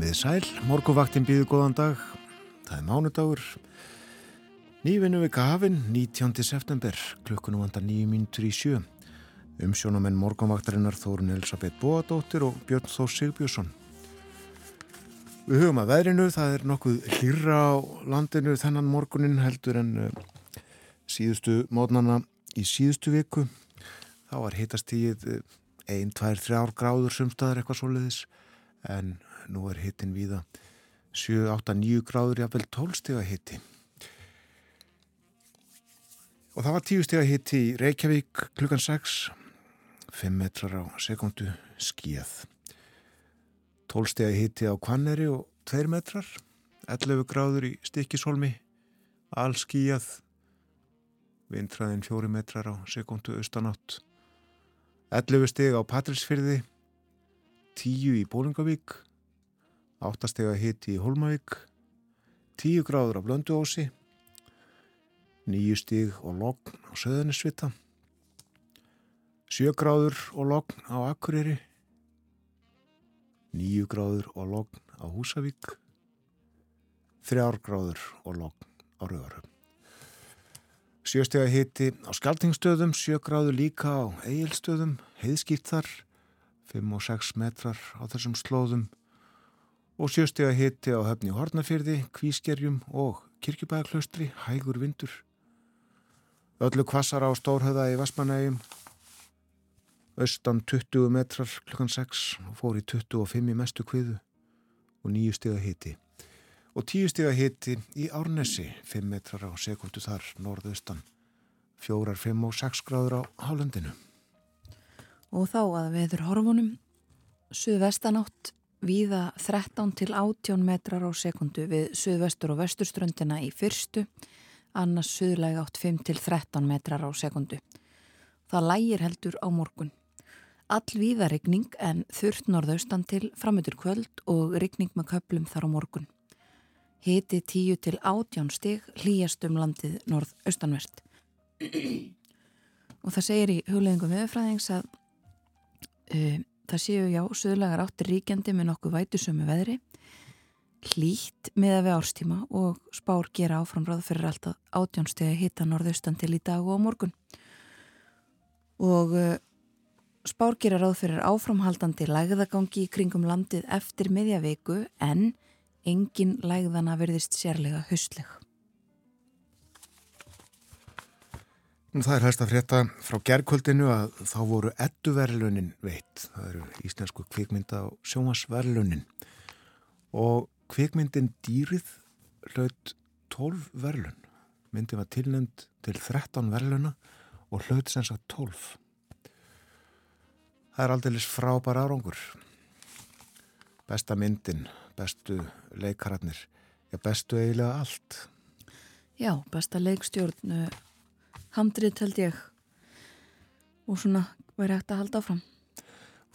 Komið sæl, morguvaktin býðu góðan dag, það er mánudagur, nývinu við gafin, 19. september, klukkunum vandar nýju mínutur í sjö, umsjónamenn morgunvaktarinnar Þórun Elisabeth Bóadóttir og Björn Þór Sigbjörnsson. Við hugum að veðrinu, það er nokkuð hlýra á landinu þennan morgunin heldur en uh, síðustu mótnana í síðustu viku, þá var hitastíð 1, 2, 3 gráður sumstaðar eitthvað svoleiðis. En nú er hittin víða 7, 8, 9 gráður jafnvel 12 steg að hitti og það var 10 steg að hitti í Reykjavík klukkan 6 5 metrar á sekundu skíð. 12 steg að hitti á Kvanneri og 2 metrar 11 gráður í Stikisholmi all skíð vindræðin 4 metrar á sekundu austanátt. 11 steg á Patrilsfyrði 10 í Bólingavík 8 steg að hiti í Holmavík 10 gráður á Blönduósi 9 steg og logn á Söðanisvita 7 gráður og logn á Akureyri 9 gráður og logn á Húsavík 3 gráður og logn á Rauðarum 7 steg að hiti á Skaltingstöðum 7 gráður líka á Egilstöðum heiðskýrt þar 5 og 6 metrar á þessum slóðum og sjöstega hitti á höfni Hortnafyrði, Kvískerjum og Kirkjubæðaklaustri, hægur vindur. Öllu kvassar á Stórhauða í Vasmanægjum, austan 20 metrar klukkan 6 og fór í 25 í mestu kviðu og nýju stega hitti. Og tíu stega hitti í Árnesi, 5 metrar á sekundu þar, norðaustan, 4, 5 og 6 gráður á Hálendinu og þá að veður horfunum suðvestanátt víða 13 til 18 metrar á sekundu við suðvestur og vesturströndina í fyrstu annars suðlega átt 5 til 13 metrar á sekundu það lægir heldur á morgun. All víða regning en þurft norðaustan til framötur kvöld og regning með köplum þar á morgun. Hiti 10 til 18 stig hlýjast um landið norðaustanvert. Og það segir í hugleðingum viðfræðings að Uh, það séu já, söðlagar áttir ríkjandi með nokkuð vætusömu veðri, hlýtt með að við árstíma og spár gera áframráð fyrir alltaf átjónstegi hitta norðaustan til í dag og á morgun. Og uh, spár gera ráð fyrir áframhaldandi lægðagangi í kringum landið eftir miðja viku en engin lægðana verðist sérlega höstleg. Það er hægst að frétta frá gerðkvöldinu að þá voru edduverlunin veitt. Það eru íslensku kvikmynda og sjómasverlunin. Og kvikmyndin dýrið hlaut 12 verlun. Myndin var tilnönd til 13 verluna og hlaut sem sagt 12. Það er aldrei frábær árangur. Besta myndin, bestu leikararnir, ja bestu eiginlega allt. Já, besta leikstjórnu handrið held ég. Og svona væri hægt að halda áfram.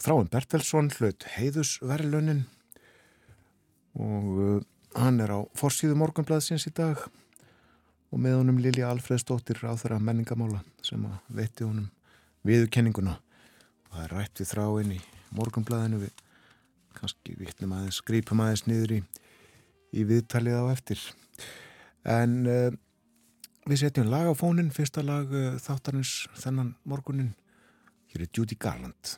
Þráin Bertelsson hlaut heiðusverlunin og uh, hann er á forsýðu morgunblæðsins í dag og með honum Lilja Alfredsdóttir á þeirra menningamála sem að veitti honum viðkenninguna og það er rætt við þráin í morgunblæðinu við kannski vittnum aðeins, grípum aðeins niður í, í viðtalið á eftir. En uh, Við setjum lag á fónin, fyrsta lag uh, þáttarins þennan morgunin. Hér er Judy Garland.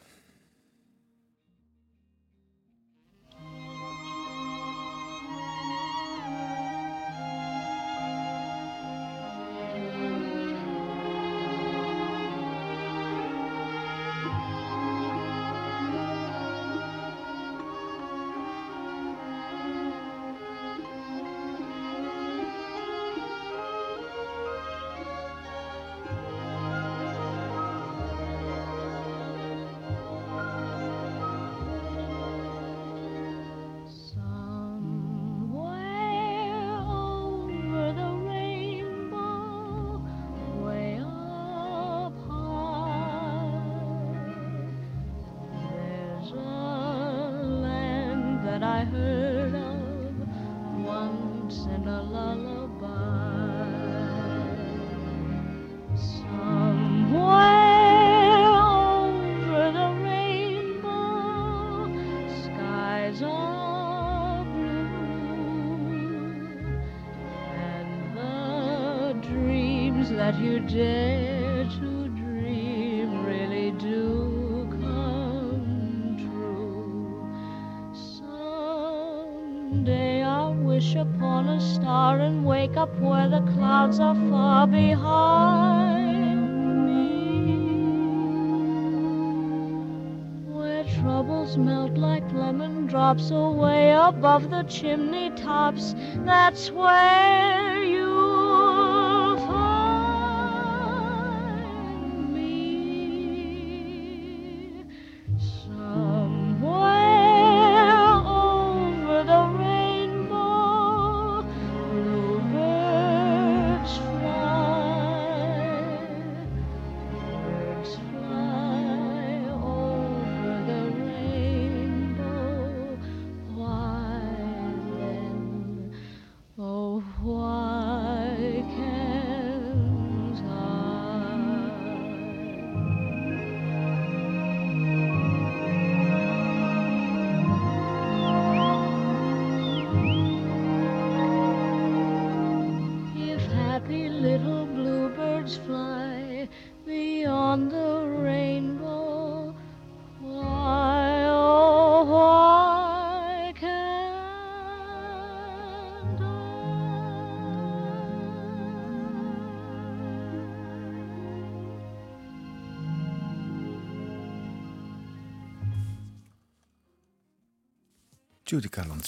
Troubles melt like lemon drops away above the chimney tops. That's where you'll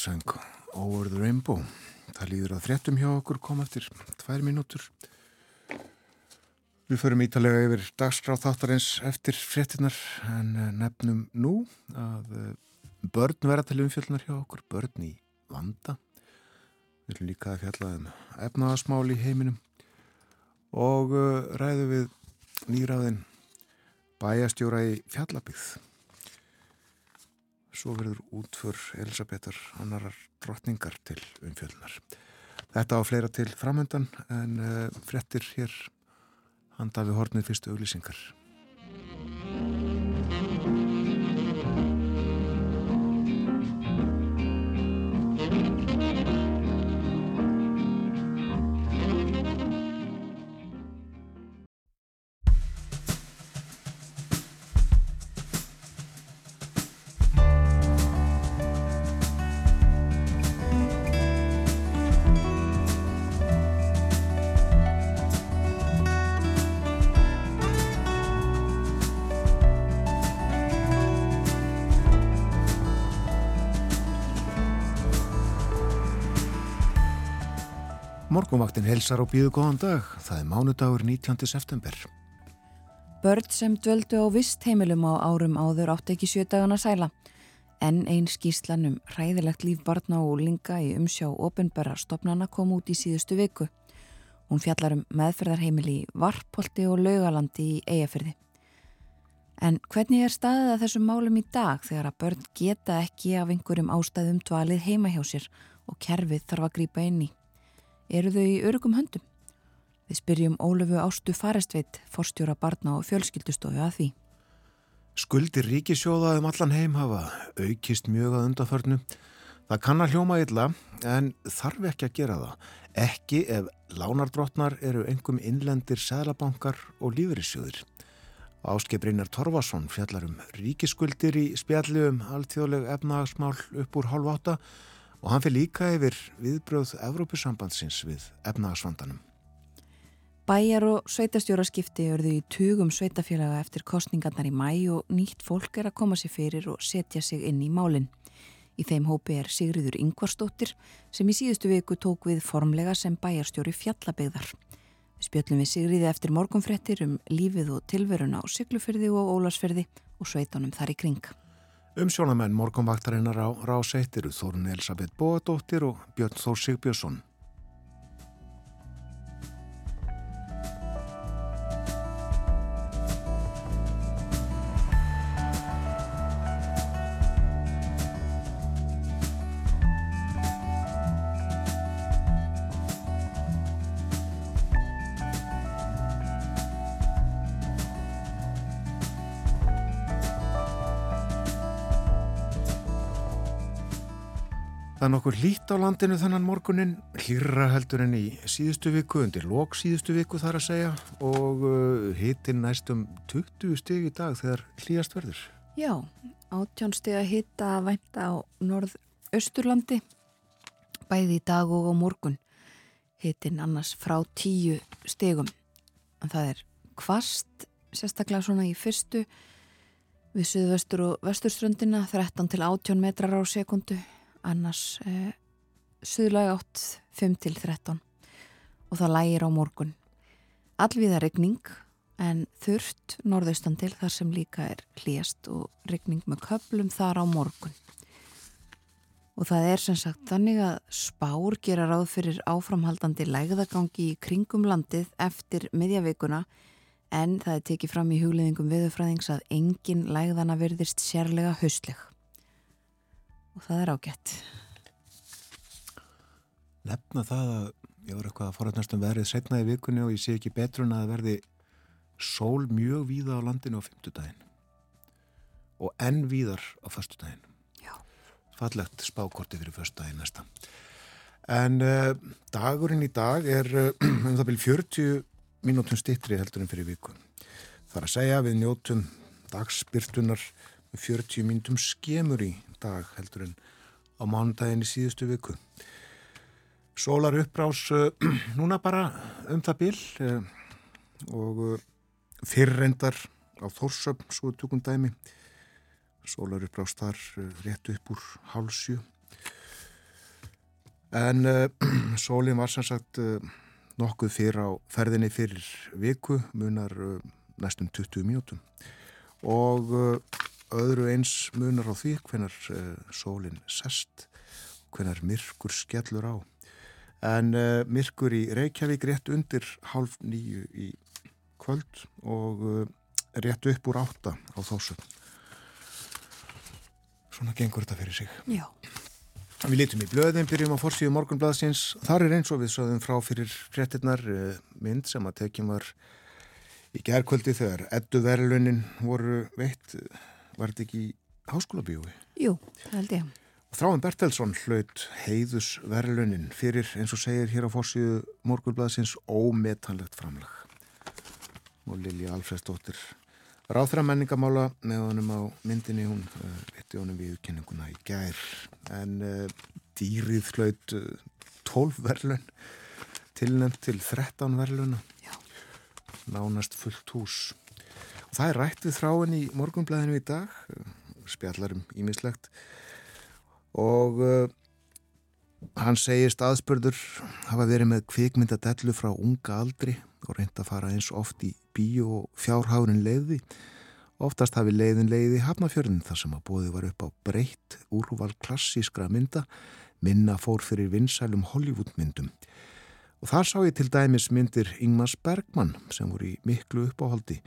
söng Over the Rainbow. Það líður að fréttum hjá okkur kom eftir tvær mínútur. Við förum ítalega yfir dagskráð þáttarins eftir fréttinar en eh, nefnum nú að eh, börn vera til umfjöldnar hjá okkur, börn í vanda. Við viljum líka að fjalla um efnaðasmál í heiminum og uh, ræðu við nýraðin bæjastjóra í fjallabíð. Svo verður útför Elisabetar annarar drottningar til umfjöldunar. Þetta á fleira til framöndan en uh, frettir hér handa við hornið fyrstu auglýsingar. Morgunvaktin helsar og býðu góðan dag. Það er mánudagur 19. september. Börn sem dvöldu á vist heimilum á árum áður átt ekki sjödagana sæla. En einn skýslan um hræðilegt líf barna og linga í umsjá ofinbæra stopnana kom út í síðustu viku. Hún fjallar um meðferðarheimili í Varpolti og Laugalandi í Eyjafyrði. En hvernig er staðið að þessum málum í dag þegar að börn geta ekki af einhverjum ástæðum dvalið heima hjá sér og kerfið þarf að grípa inn í? Eru þau í örugum höndum? Við spyrjum Ólöfu Ástu Farestveit, forstjóra barna og fjölskyldustofu að því. Skuldir ríkisjóða um allan heim hafa aukist mjög að undanförnu. Það kann að hljóma illa en þarf ekki að gera það. Ekki ef lánardrottnar eru engum innlendir sælabankar og lífeyrissjóðir. Áskiprinnar Torfason fjallar um ríkiskuldir í spjalli um alltjóðleg efnagasmál upp úr hálf átta og hann fyrir líka yfir viðbröð Evrópusambandsins við efnagasvandanum. Bæjar og sveitastjóraskipti örðu í tugum sveitafélaga eftir kostningarnar í mæ og nýtt fólk er að koma sér fyrir og setja sig inn í málinn. Í þeim hópi er Sigriður Ingvarsdóttir sem í síðustu viku tók við formlega sem bæjarstjóri fjallabegðar. Við spjöllum við Sigriði eftir morgunfrettir um lífið og tilveruna á Siglufyrði og Ólarsfyrði og sveitunum þar í kring. Umsjónamenn morgunvaktarinnar á Ráseitt eru Þórun Elisabeth Bóadóttir og Björn Þór Sigbjörnsson. Það nokkur lít á landinu þannan morgunin, hlýra heldur en í síðustu viku, undir lok síðustu viku þar að segja og uh, hitin næstum 20 stig í dag þegar hlýjast verður. Já, átjón stig að hitta að vænta á norð-austurlandi, bæði í dag og á morgun. Hitin annars frá 10 stigum. En það er kvast, sérstaklega svona í fyrstu, við suðvestur og vesturströndina, 13 til 18 metrar á sekundu annars eh, suðlag átt 5 til 13 og það lægir á morgun. Allviða regning en þurft norðaustan til þar sem líka er hlýjast og regning með köplum þar á morgun. Og það er sem sagt þannig að spár gera ráð fyrir áframhaldandi lægðagangi í kringum landið eftir miðjaveikuna en það er tekið fram í hugleðingum viðurfræðings að engin lægðana verðist sérlega hausleg og það er ágætt. Nefna það að ég var eitthvað að forðast um verið setna í vikunni og ég sé ekki betur en að verði sól mjög víða á landinu á fymtudaginn og enn víðar á förstudaginn. Já. Fallegt spákorti fyrir förstudaginn næsta. En uh, dagurinn í dag er uh, um það byrjum 40 mínútum stittri heldur en fyrir vikun. Það er að segja við njótum dagsbyrtunar 40 mínútum skemur í dag heldur en á mánudaginn í síðustu viku. Sólar uppbrás uh, núna bara um það bil uh, og uh, fyrrrendar á Þórsöfn svo tökum dæmi. Sólar uppbrás þar rétt upp úr hálsju. En sólinn var sem sagt nokkuð fyrir á ferðinni fyrir viku, munar næstum 20 mínútum og öðru eins munar á því hvenar uh, sólinn sest, hvenar myrkur skellur á. En uh, myrkur í Reykjavík rétt undir halv nýju í kvöld og uh, rétt upp úr átta á þósum. Svona gengur þetta fyrir sig. Já. Við lítum í blöðin, byrjum á forsíðu morgunblaðsins. Þar er eins og við sögðum frá fyrir fréttinnar mynd sem að tekjum var í gerðkvöldi þegar edduverlunin voru veitt var þetta ekki háskóla bíói? Jú, það held ég. Þráin Bertelsson hlaut heiðusverlunin fyrir, eins og segir hér á fórsíðu morgurblæðsins, ómetanlegt framlag. Og Lilja Alfredsdóttir ráðfra menningamála með honum á myndinni, hún veitti uh, honum við kenninguna í gær. En uh, dýrið hlaut uh, 12 verlun, tilnæmt til 13 verluna. Já. Nánast fullt hús. Það er rætt við þráin í morgunblæðinu í dag, spjallarum ímislegt og uh, hann segist aðspörður hafa verið með kvikmyndadellu frá unga aldri og reynd að fara eins oft í bíu og fjárhárin leiði. Oftast hafi leiðin leiði hafnafjörðin þar sem að bóði var upp á breytt úrval klassískra mynda, minna fór fyrir vinsælum Hollywoodmyndum. Og þar sá ég til dæmis myndir Ingmars Bergman sem voru í miklu uppáhaldi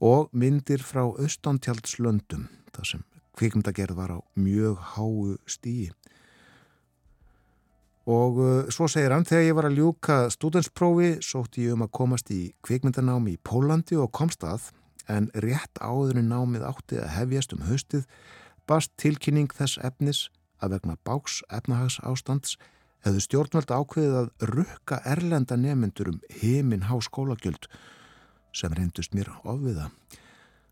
og myndir frá Östantjaldslöndum þar sem kvikmyndagerð var á mjög háu stíi. Og uh, svo segir hann, þegar ég var að ljúka stúdensprófi, sótti ég um að komast í kvikmyndanámi í Pólandi og komst að, en rétt áðurinn námið átti að hefjast um haustið, bast tilkynning þess efnis að vegna báks efnahags ástands hefðu stjórnvöld ákveðið að rukka erlenda nefnendur um heiminn háskólagjöld sem reyndust mér ofviða.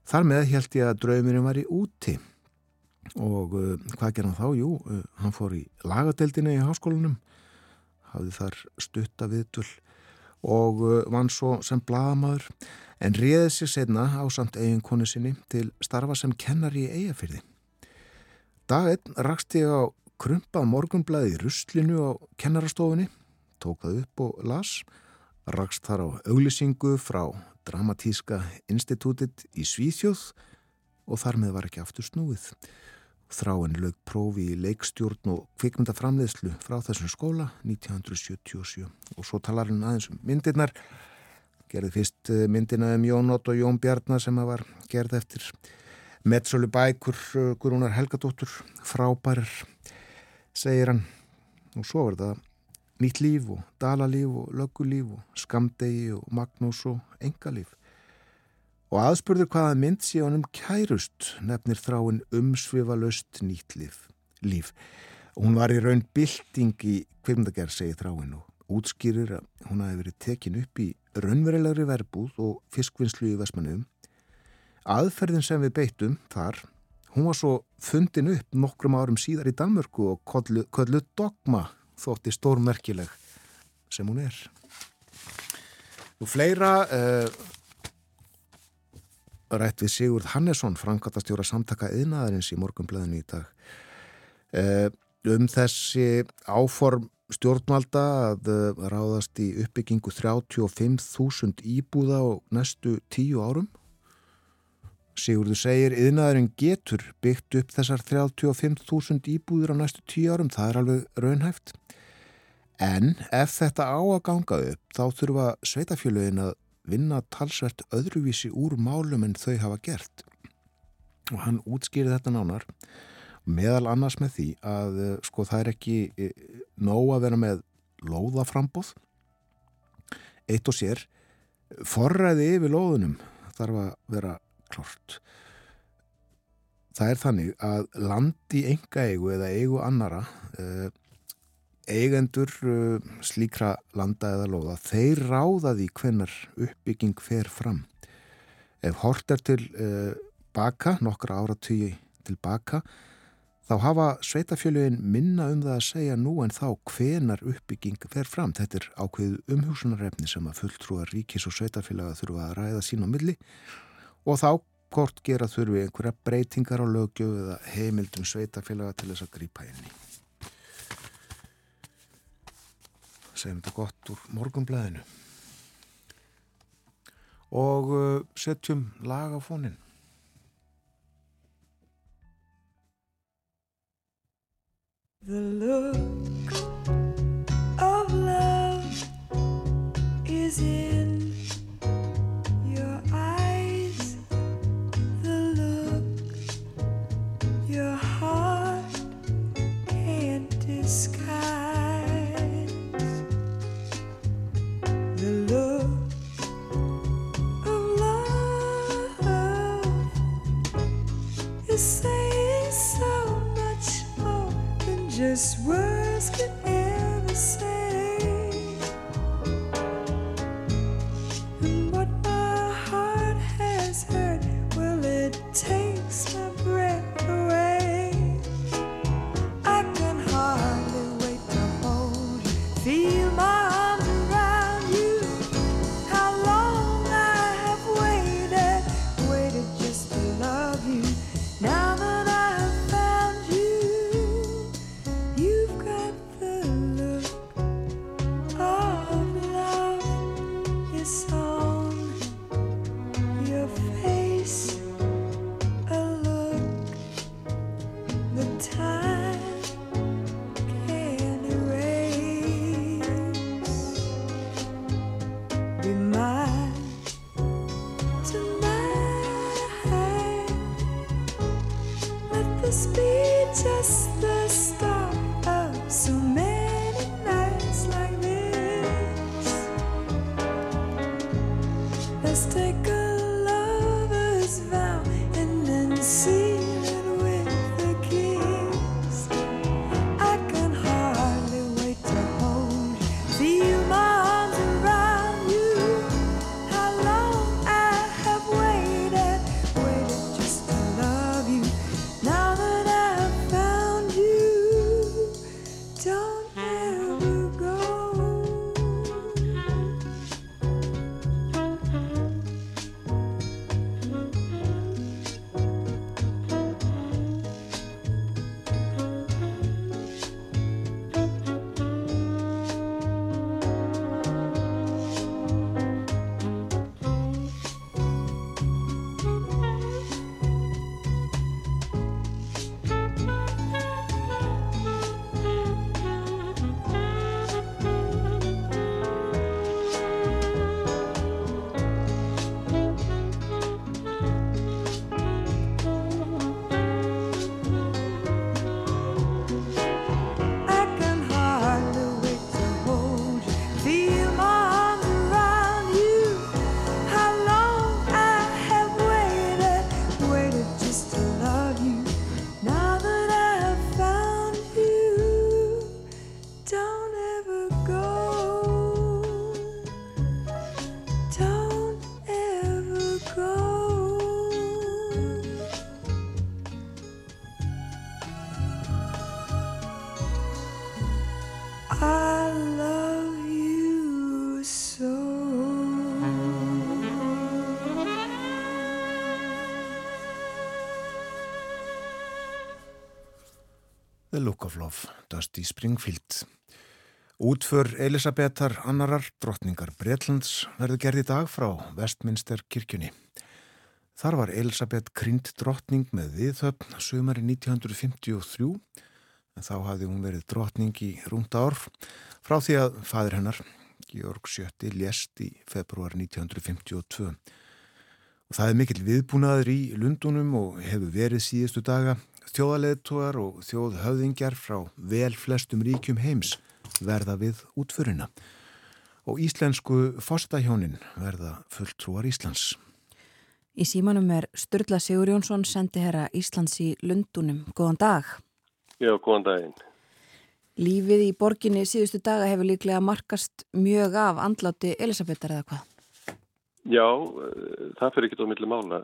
Þar með held ég að draumurinn var í úti og uh, hvað ger hann þá? Jú, uh, hann fór í lagadeildina í háskólanum, hafði þar stutta viðtull og uh, vann svo sem bladamadur en réði sig setna á samt eiginkonu sinni til starfa sem kennar í eigafyrði. Dag einn rakst ég á krumpað morgunblæði í ruslinu á kennarastofunni, tók það upp og las, rakst þar á auglisingu frá Dramatíska Institutit í Svíþjóð og þar með var ekki aftur snúið. Þráinn lög prófi í leikstjórn og kvikmyndaframleðslu frá þessum skóla 1977 og svo talar hann aðeins um myndirnar. Gerði fyrst eh, myndina um Jón Ott og Jón Bjarnar sem var gerð eftir. Metsölu Bækur eh, Guðrúnar Helgadóttur frábærar segir hann. Og svo var það nýtt líf og dalalíf og löggulíf og skamdegi og magnús og engalíf og aðspurður hvaða mynd sé honum kærust nefnir þráinn umsvifa löst nýtt líf, líf. Hún var í raun bylting í kvikmyndagerð, segir þráinn og útskýrir að hún hafi verið tekin upp í raunverulegri verbúð og fiskvinnslu í Vestmannum. Aðferðin sem við beittum þar, hún var svo fundin upp nokkrum árum síðar í Danmörku og kollu dogma þótti stórmerkileg sem hún er. Og fleira uh, rætt við Sigurd Hannesson, frangatastjóra samtaka yðnaðarins í morgunblæðinu í dag. Uh, um þessi áform stjórnvalda að uh, ráðast í uppbyggingu 35.000 íbúða á næstu tíu árum. Sigurður segir, yðnaðurinn getur byggt upp þessar 35.000 íbúður á næstu tíu árum, það er alveg raunhæft. En ef þetta á að ganga upp, þá þurfa sveitafjöluðin að vinna talsvert öðruvísi úr málum en þau hafa gert. Og hann útskýri þetta nánar meðal annars með því að eh, sko það er ekki eh, nóg að vera með lóðaframbóð eitt og sér forræði yfir lóðunum þarf að vera klort það er þannig að landi enga eigu eða eigu annara eh, eigendur slíkra landa eða lóða þeir ráða því hvenar uppbygging fer fram. Ef hort er til baka nokkra ára tíu til baka þá hafa sveitafjöluðin minna um það að segja nú en þá hvenar uppbygging fer fram. Þetta er ákveð umhúsunarefni sem að fulltrúa ríkis og sveitafjöluða þurfa að ræða sín á milli. og þá kort gera þurfi einhverja breytingar á lögjöf eða heimildum sveitafjöluða til þess að grípa inn í. Segjum þetta gott úr morgunblæðinu og uh, setjum lag á fónin. The look of love is in this be just the The Look of Love, Dusty Springfield. Útför Elisabetar annarar drottningar Breitlands verður gerði dag frá Westminster kirkjunni. Þar var Elisabeth krynd drottning með viðhöfn sömari 1953 en þá hafði hún verið drottning í rúnda ár frá því að fadir hennar, Georg Sjötti, lést í februar 1952. Og það er mikill viðbúnaður í Lundunum og hefur verið síðustu daga þjóðaleðtúar og þjóðhöfðingjar frá vel flestum ríkjum heims verða við útförina og íslensku fostahjónin verða fulltrúar Íslands. Í símanum er Sturla Sigur Jónsson sendi herra Íslands í Lundunum. Góðan dag. Já, góðan daginn. Lífið í borginni síðustu daga hefur líklega markast mjög af andláti Elisabetar eða hvað? Já, það fyrir ekki á milli mála.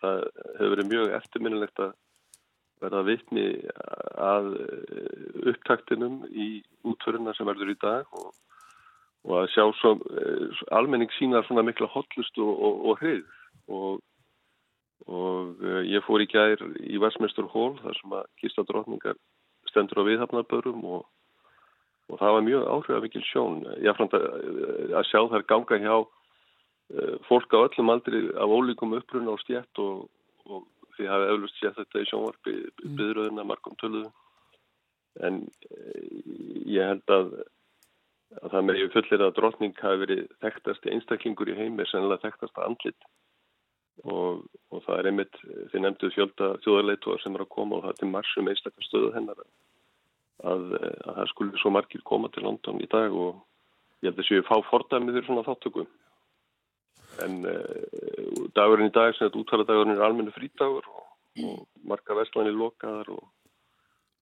Það hefur verið mjög eftirminnilegt að verða vitni að eh, upptaktinum í útföruna sem verður í dag og, og að sjá svo, eh, almenning sínar svona mikla hotlust og, og, og hrið og, eh, ég fór í gær í Vestmestur Hól þar sem að kista drotningar stendur á viðhafnarbörum og það var mjög áhrifafingil sjón. Ég fram að, að sjá þær ganga hjá fólk á öllum aldri af ólíkum uppruna og stjætt og því hafi eflust séð þetta í sjónvarpi byðröðina mm. margum töluðum en eh, ég held að, að það með ég fullir að drotning hafi verið þekktast einstaklingur í heimi, sennilega þekktast að andlit. Og, og það er einmitt því nefnduð fjölda þjóðarleituar sem er að koma og það er til marsum einstakar stöðu hennar að, að, að það skulle svo margir koma til London í dag og ég held að séu fá fordæmið fyrir svona þáttökum en uh, dagurinn í dag sem þetta úttaladagurinn er almennu frítagur og, og marga vestlanir lokaðar og,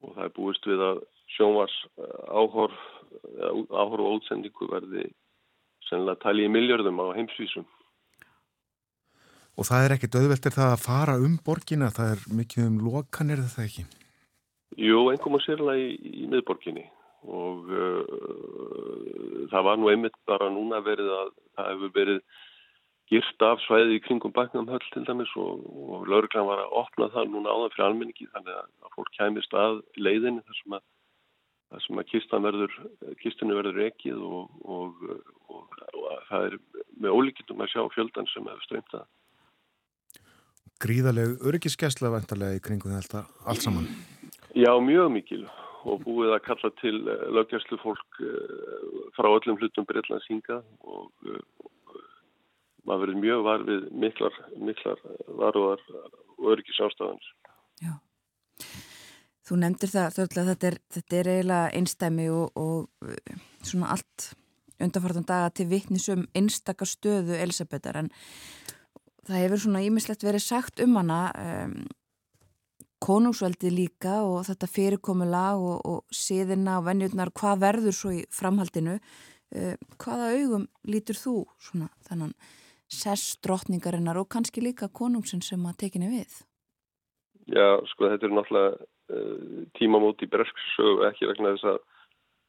og það er búist við að sjónvars áhorf áhorf og ótsendingu verði sennilega tali í miljardum á heimsvísum. Og það er ekkit auðveldir það að fara um borgina, það er mikið um lokanir þetta ekki? Jú, einhverjum að sérlega í, í miðborginni. Og uh, það var nú einmitt bara núna verið að það hefur verið girt af svæði í kringum Backnamhöll til dæmis og, og lauruglan var að opna það núna áðan fyrir almenningi þannig að fólk kæmist að leiðinni þar sem að, þar sem að kistan verður, kistinu verður ekið og, og, og það er með ólíkitum að sjá fjöldan sem hefur streymt að. Gríðaleg öryggiskesla vantarlega í kringum þetta allt saman? Já, mjög mikil og búið að kalla til eh, löggjærslu fólk eh, frá öllum hlutum Breitlands hinga og maður verið mjög var við miklar, miklar varuðar og öryggi sástafans. Já. Þú nefndir það, þörlega, þetta er, þetta er eiginlega einstæmi og, og eh, svona allt undanfartan daga til vittnisum einstakar stöðu Elisabetar en það hefur svona ímislegt verið sagt um hana um, konungsveldi líka og þetta fyrirkomula og, og síðina og vennjurnar, hvað verður svo í framhaldinu uh, hvaða augum lítur þú svona þannan sess drotningarinnar og kannski líka konungsin sem að tekina við? Já, sko þetta er náttúrulega uh, tímamóti í Bresksögu ekki vegna þess að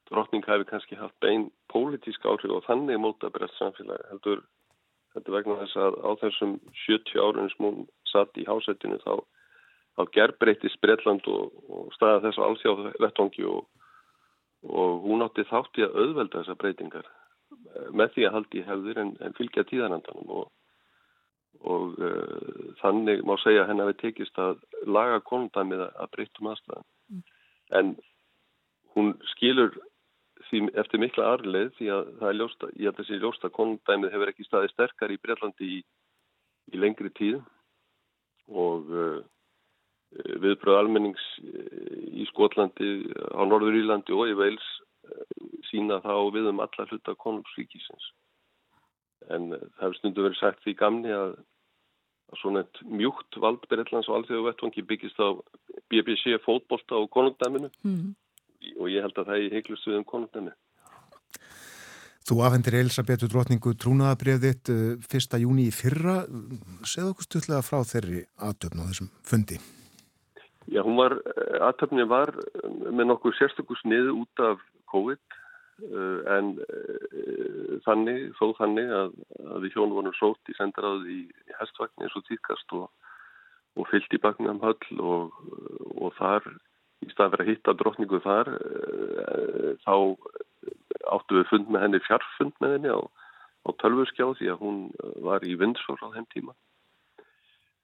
drotning hafi kannski haft bein pólitísk áhrif og þannig móta Bresk samfélagi heldur þetta vegna þess að á þessum 70 árunum sem hún satt í hásættinu þá, þá gerbreytist Breitland og, og staða þess að allsjáðu vettongi og, og hún átti þátti að auðvelda þessar breytingar með því að haldi hefðir en, en fylgja tíðanandanum og, og uh, þannig má segja að henn hafi tekist að laga konundæmið að breytum aðstæðan. Mm. En hún skilur því eftir mikla arleið því að það er ljósta, ég held að þessi ljósta konundæmið hefur ekki staðið sterkar í Breitlandi í, í lengri tíð og uh, viðbröð almennings í Skotlandi, á Norður Írlandi og í Veils sína þá við um alla hluta konungsríkisins. En eh, það hefur stundu verið sagt því gamni að, að svona eitt mjúkt valdberðlans og alþjóðu vettvangi byggist á BBC fótbolta og konungdæminu mm. og ég held að það er heiklust við um konungdæminu. Þú afhendir Elisabethu drotningu trúnaðabrefðitt 1. Eh, júni í fyrra. Segð okkur stutlega frá þeirri aðtöfn á þessum fundi. Já, hún var, eh, aðtöfni var með nokkuð sérstökus niður út af COVID en uh, þannig, þó þannig að, að við hjónu vonum sótt í sendaráði í, í hestvagn eins og týrkast og, og fyllt í baknum höll og, og þar í fyrir að hitta drottningu þar uh, þá áttu við fund með henni fjarfund með henni á, á tölvurskjá því að hún var í vindsór á þeim tíma.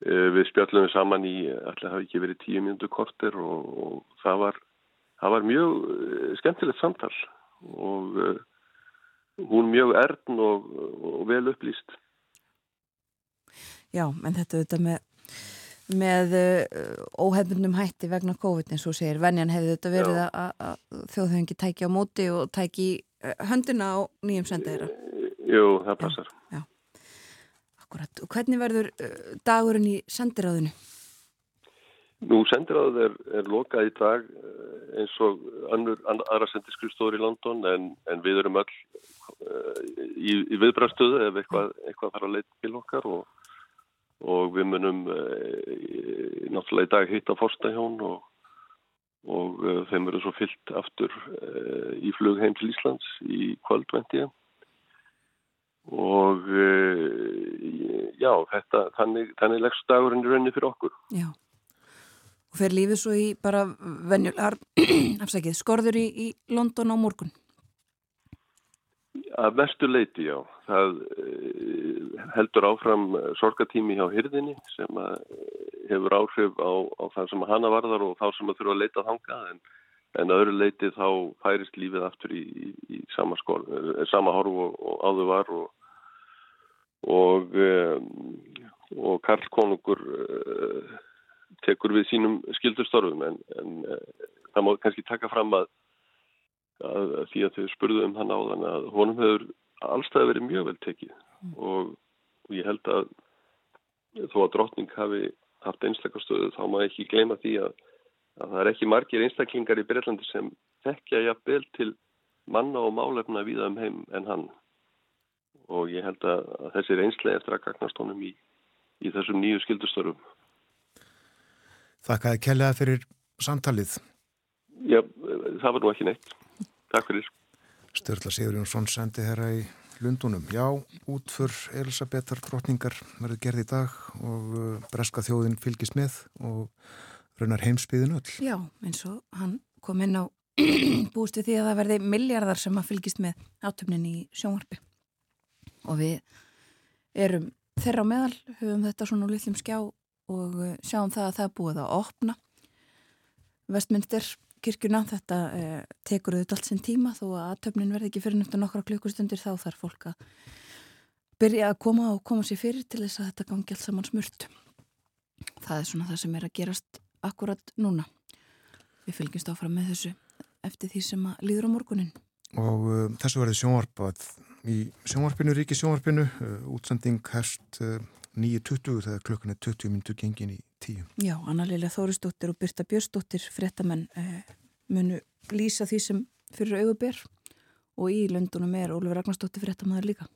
Við spjallum við saman í, allir hafi ekki verið tíu mjöndu korter og, og það, var, það var mjög skemmtilegt samtal og uh, hún mjög erðn og, og vel upplýst. Já, en þetta auðvitað með með uh, óhefnum hætti vegna COVID eins og segir, venjan hefði þetta verið Já. að, þjóðhauðingi tæki á móti og tæki uh, höndina á nýjum sendeira. Jú, það passar. Akkurat. Og hvernig verður dagurinn í sendiráðinu? Nú, sendiráð er, er lokað í dag eh, eins og annur, aðra sendiskrifstóður í London en, en við erum öll uh, í, í viðbrastöðu ef eitthvað, eitthvað þarf að leita til okkar og, og við munum uh, náttúrulega í dag hitta fórstahjón og, og uh, þeim verður svo fyllt aftur í flug heim til Íslands í kvöldvendi og já, þetta, þannig, þannig leggst dagurinn í rauninni fyrir okkur. Já. Og fer lífið svo í bara venjulegar, afsækið, skorður í, í London á morgun? Að mestu leiti, já. Það uh, heldur áfram sorgatími hjá hyrðinni sem uh, hefur áhrif á, á það sem hana varðar og þá sem að þurfa að leita þanga en, en öðru leiti þá færist lífið aftur í, í, í sama, skor, uh, sama horf og, og áður var og og, um, og Karl Konungur tekur við sínum skildurstörfum en, en það má kannski taka fram að að því að þau spurðu um hann áðan að honum hefur allstað verið mjög vel tekið mm. og, og ég held að þó að drottning hafi haft einstakastöðu þá má ekki gleyma því að, að það er ekki margir einstaklingar í Breitlandi sem þekkja jafnvel til manna og málefna viða um heim en hann og ég held að, þessi einslega eftir að gagnast honum í, í þessum nýju skildustörum. Þakkaði kellega fyrir samtalið. Já, það var nú ekki neitt. Takk fyrir. Sturla Sigur Jónsson sendi herra í Lundunum. Já, útför Elisabetar drotningar verður gerð í dag og uh, breska þjóðin fylgist með og raunar heimsbyðin öll. Já, eins og hann kom inn á búist við því að það verði miljardar sem að fylgist með átöfnin í sjónvarpi og við erum þeirra á meðal, höfum þetta svona úr litlum skjá og sjáum það að það er búið að opna Vestminster kirkjuna, þetta eh, tekur auðvitað allt sinn tíma. Þó að aðtöfnin verði ekki fyrir nefnda nokkra klukkustundir þá þarf fólk að byrja að koma og koma sér fyrir til þess að þetta gangi allt saman smurt. Það er svona það sem er að gerast akkurat núna. Við fylgjumst áfram með þessu eftir því sem að líður á morgunin. Og uh, þessu verði sjónvarpað í sjónvarpinu, ríki sjónvarpinu uh, útsending herst uh, 9.20 þegar klukkan er 20 minntu gengin í 10. Já, Anna-Lilja Þórisdóttir og Birta Björnsdóttir frettamenn eh, munu lýsa því sem fyrir auguber og í löndunum er Ólfur Ragnarsdóttir frettamæður líka.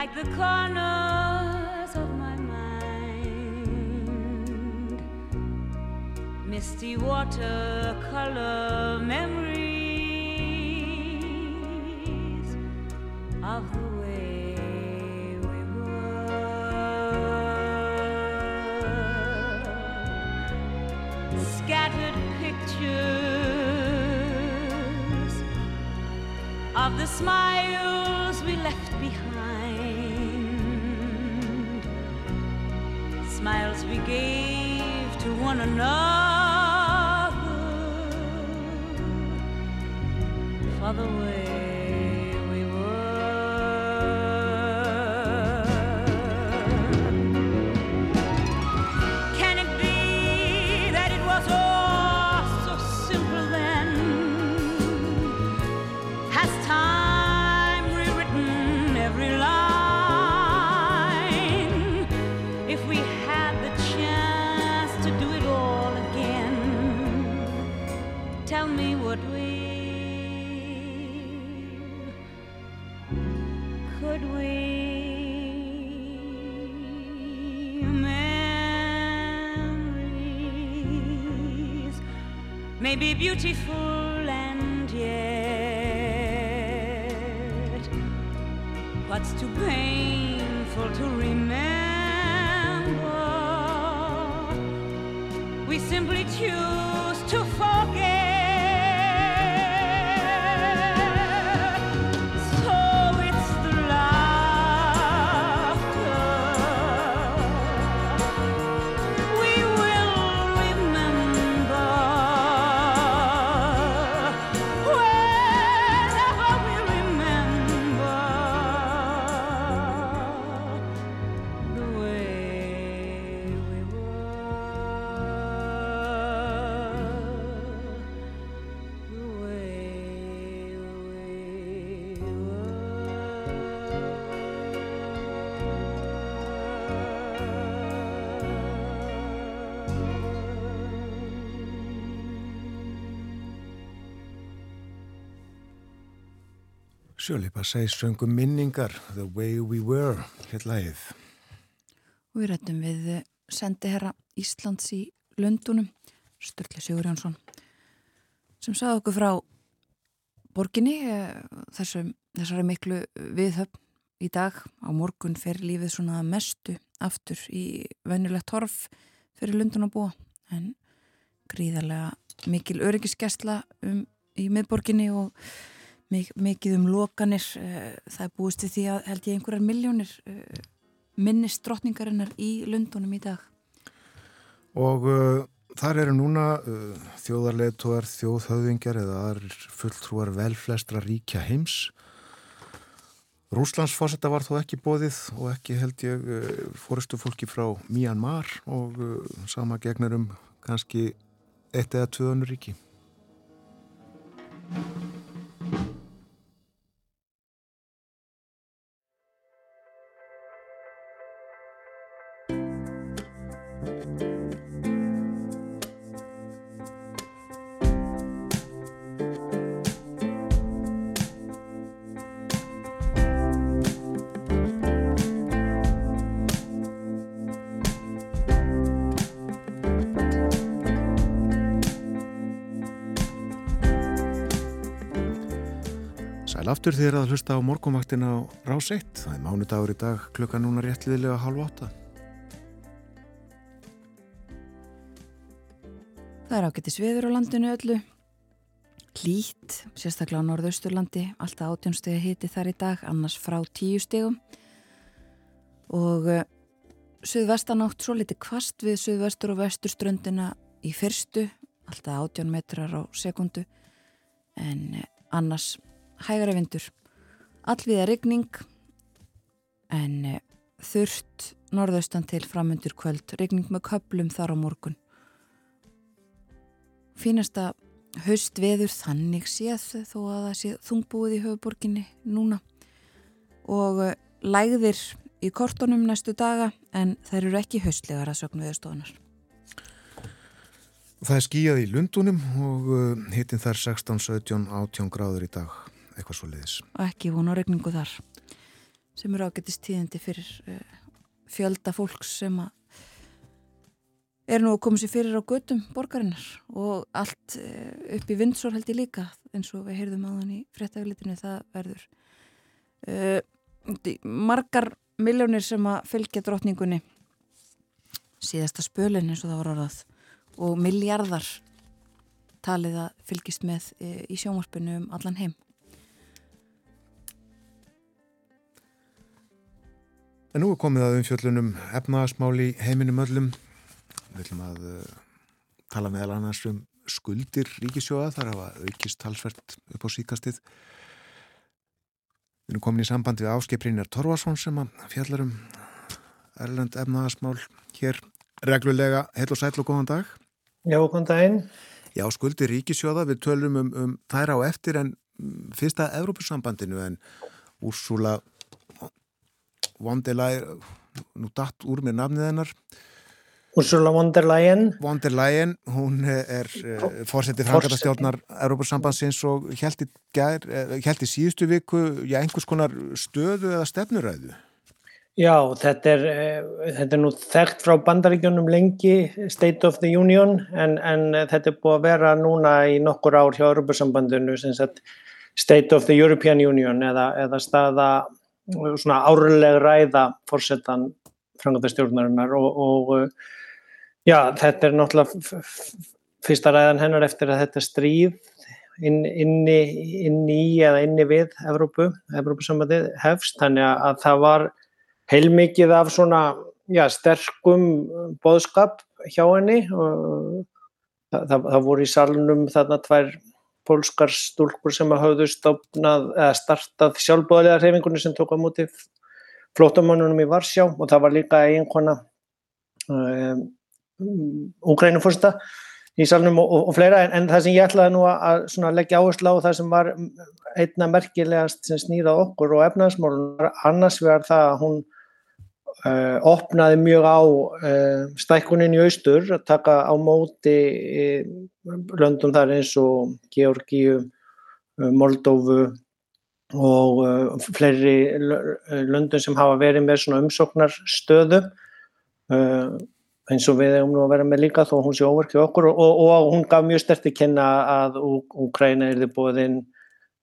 Like the corners of my mind. Misty watercolor memories of the way we were. Scattered pictures of the smiles we left behind, smiles we gave to one another. For the way may be beautiful and yet what's too painful to remember? We simply choose Sjöli Bassei söngum minningar The Way We Were, hér lagið. Og við rættum við sendiherra Íslands í Lundunum, Sturli Sigurjónsson, sem sagði okkur frá borginni, eh, þessum, þessari miklu viðhöfn í dag. Á morgun fer lífið svona mestu aftur í venjulegt torf fyrir Lundun að búa, en gríðarlega mikil öryggisgæsla um, í miðborginni og mikið um lokanir. eh, Það er búist við því að held ég einhverjar miljónir eh, minnist drottningarinnar í Lundunum í dag. Og uh, þar eru núna uh, þjóðarleituar, þjóðhöfðingjar eða aðrir fulltrúar velflestra ríkja heims. Rúslandsforsetta var þó ekki bóðið og ekki held ég uh, fórustu fólki frá Myanmar og sama gegnar um kannski eitt eða tvöðunur ríki. Sæl aftur þér að hlusta á morgumaktin á Rás 1. Það er mánudagur í dag klukkan núna réttliðilega halv átta. Það er ágættis viður á landinu öllu. Hlýtt, sérstaklega á norðausturlandi, alltaf átjónstegi hiti þar í dag, annars frá tíu stegum. Og uh, suðvestanátt svo litið kvast við suðvestur og vesturströndina í fyrstu, alltaf átjón metrar á sekundu, en uh, annars hægara vindur. Allviða rigning, en uh, þurft norðaustan til framundur kvöld, rigning með köplum þar á morgun fínasta haustveður þannig séð þó að það sé þungbúið í höfuborginni núna og eh, lægðir í kortunum næstu daga en þær eru ekki haustlegar að sögnu viðstofunar. Það er skíjað í Lundunum og uh, hittin þar 16, 17, 18 gráður í dag, eitthvað svo leiðis. Og ekki von á regningu þar sem eru ágættist tíðindi fyrir uh, fjölda fólks sem að er nú að koma sér fyrir á götum borgarinnar. Og allt uh, upp í vindsor held ég líka eins og við heyrðum þann í fréttaflitinu það verður uh, margar miljónir sem að fylgja drottningunni. Síðasta spölin eins og það var orðað og miljardar talið að fylgist með í sjónvarpinu um allan heim En nú er komið að umfjöllunum efnaðasmáli heiminum öllum. Við ætlum að uh, tala meðal annars um skuldir ríkisjóða, þar hafa aukist talsvert upp á síkastið. Við erum komin í samband við áskiprinjar Torvarsson sem að fjallar um erlend efnaðasmál hér reglulega. Heil og sæl og góðan dag. Já, góðan daginn. Já, skuldir ríkisjóða, við tölum um, um þær á eftir en fyrsta Evrópusambandinu en Úrsula von der Leyen, nú datt úr mér nafnið hennar, Ursula von der Leyen. von der Leyen, hún er uh, fórsetið frangatastjórnar Európa-sambandsins og held í, gær, held í síðustu viku, já, einhvers konar stöðu eða stefnuræðu. Já, þetta er, eh, þetta er nú þekkt frá bandaríkjunum lengi, State of the Union, en, en eh, þetta er búið að vera núna í nokkur ár hjá Europasambandinu, sem sagt State of the European Union eða, eða staða eh, svona árleg ræða fórsetan frangandastjórnarinnar og, og eh, já, þetta er náttúrulega fyrsta ræðan hennar eftir að þetta stríð inn, inni, inni í eða inni við Evrópu, Evrópusambandið hefst, þannig að- að það var heilmikið af svona já, sterkum boðskap hjá henni og það, það, það voru í salnum þarna tvær pólskar stúlkur sem hafðu stofnað eða startað sjálfbóðlega reyfingunni sem tók á móti flótamannunum í Varsjá og það var líka eiginkona um, Úkrænufórsta í salnum og, og, og fleira. En, en það sem ég ætlaði nú að, að leggja áherslu á það sem var einna merkilegast sem snýrað okkur og efnaðsmálun annars vegar það að hún uh, opnaði mjög á uh, stækkunin í austur að taka á móti uh, löndum þar eins og Georgíu, Moldófu og fleiri lö- löndum sem hafa verið með svona umsóknarstöðu. Eins og við eigum nú að vera með líka þó hún sé óverkið okkur og, og, og hún gaf mjög sterti kynna að Úkræna er þið búin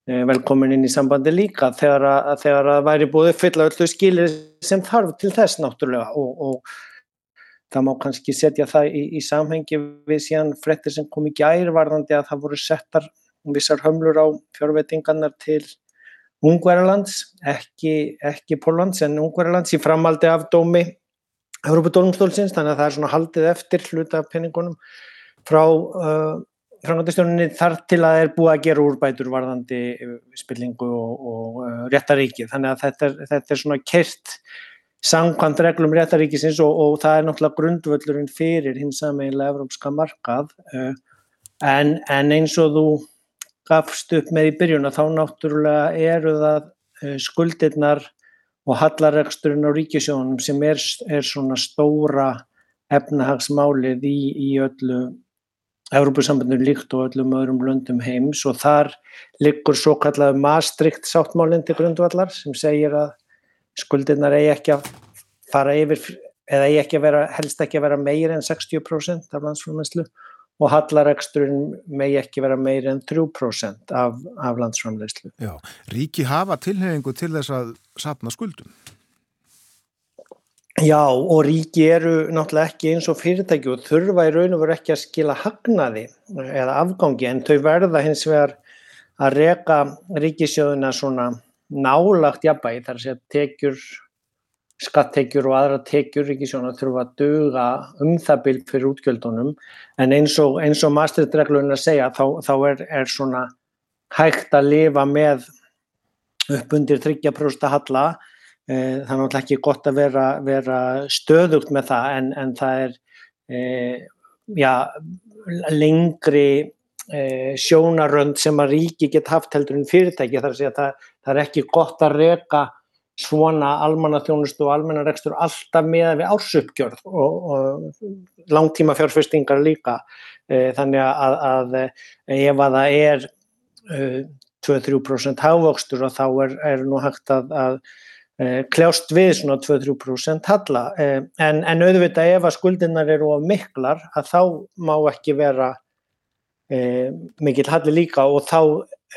velkomin inn í sambandi líka þegar að, þegar að væri búið uppfylla öllu skilir sem þarf til þess náttúrulega. Og, og það má kannski setja það í, í samhengi við síðan frettir sem kom í gær varðandi að það voru settar vissar hömlur á fjárveitingarnar til Ungverjalands, ekki, ekki Póllands en Ungverjalands í framaldi af dómi Európa-dólumstólsins, þannig að það er svona haldið eftir hluta af penningunum frá uh, frangandastjóninni þar til að það er búið að gera úrbætur varðandi uh, spillingu og, og uh, réttaríki. Þannig að þetta þetta er svona kert samkvæmt reglum réttaríkisins og, og það er náttúrulega grundvöllurinn fyrir hins sameiginlega evrópska markað uh, en, en eins og þú gafst upp með í byrjun að þá náttúrulega eru það skuldirnar og hallareksturinn á ríkisjónum sem er, er svona stóra efnahagsmálið í, í öllu Európusambandinu líkt og öllum öðrum löndum heims og þar liggur svo kallahu Maastricht sáttmálinn til grundvallar sem segir að skuldirnar eigi ekki að fara yfir eða eigi ekki að vera, helst ekki að vera meir en 60% af landsframleyslu og hallareksturinn megi ekki vera meir en 3% af, af landsframleyslu. Já, ríki hafa tilhefingu til þess að sapna skuldum. Já, og ríki eru náttúrulega ekki eins og fyrirtæki og þurfa í raun og veru ekki að skila hagnaði eða afgangi en þau verða hins vegar að reka ríkisjóðuna svona nálagt jafnbæði þar að segja tekjur, skattekjur og aðra tekjur ríkisjóðuna þurfa að duga um það bild fyrir útgjöldunum. En eins og, og masterreglun að segja þá, þá er, er svona hægt að lifa með upp undir 30% halla það er náttúrulega ekki gott að vera, vera stöðugt með það en, en það er e, já, lengri e, sjónarönd sem að ríki get haft heldur en fyrirtæki. Þar að segja að það, það er ekki gott að reka svona almannaþjónustu og almannarekstur alltaf með við ársuppgjörð og, og langtíma fjárfestingar líka. E, þannig að, að ef að það er 2-3% hávöxtur og þá er, er nú hægt að, að kljást við svona 2-3% halla. En, en auðvitað ef að skuldinnar eru of miklar að þá má ekki vera e, mikill halli líka og þá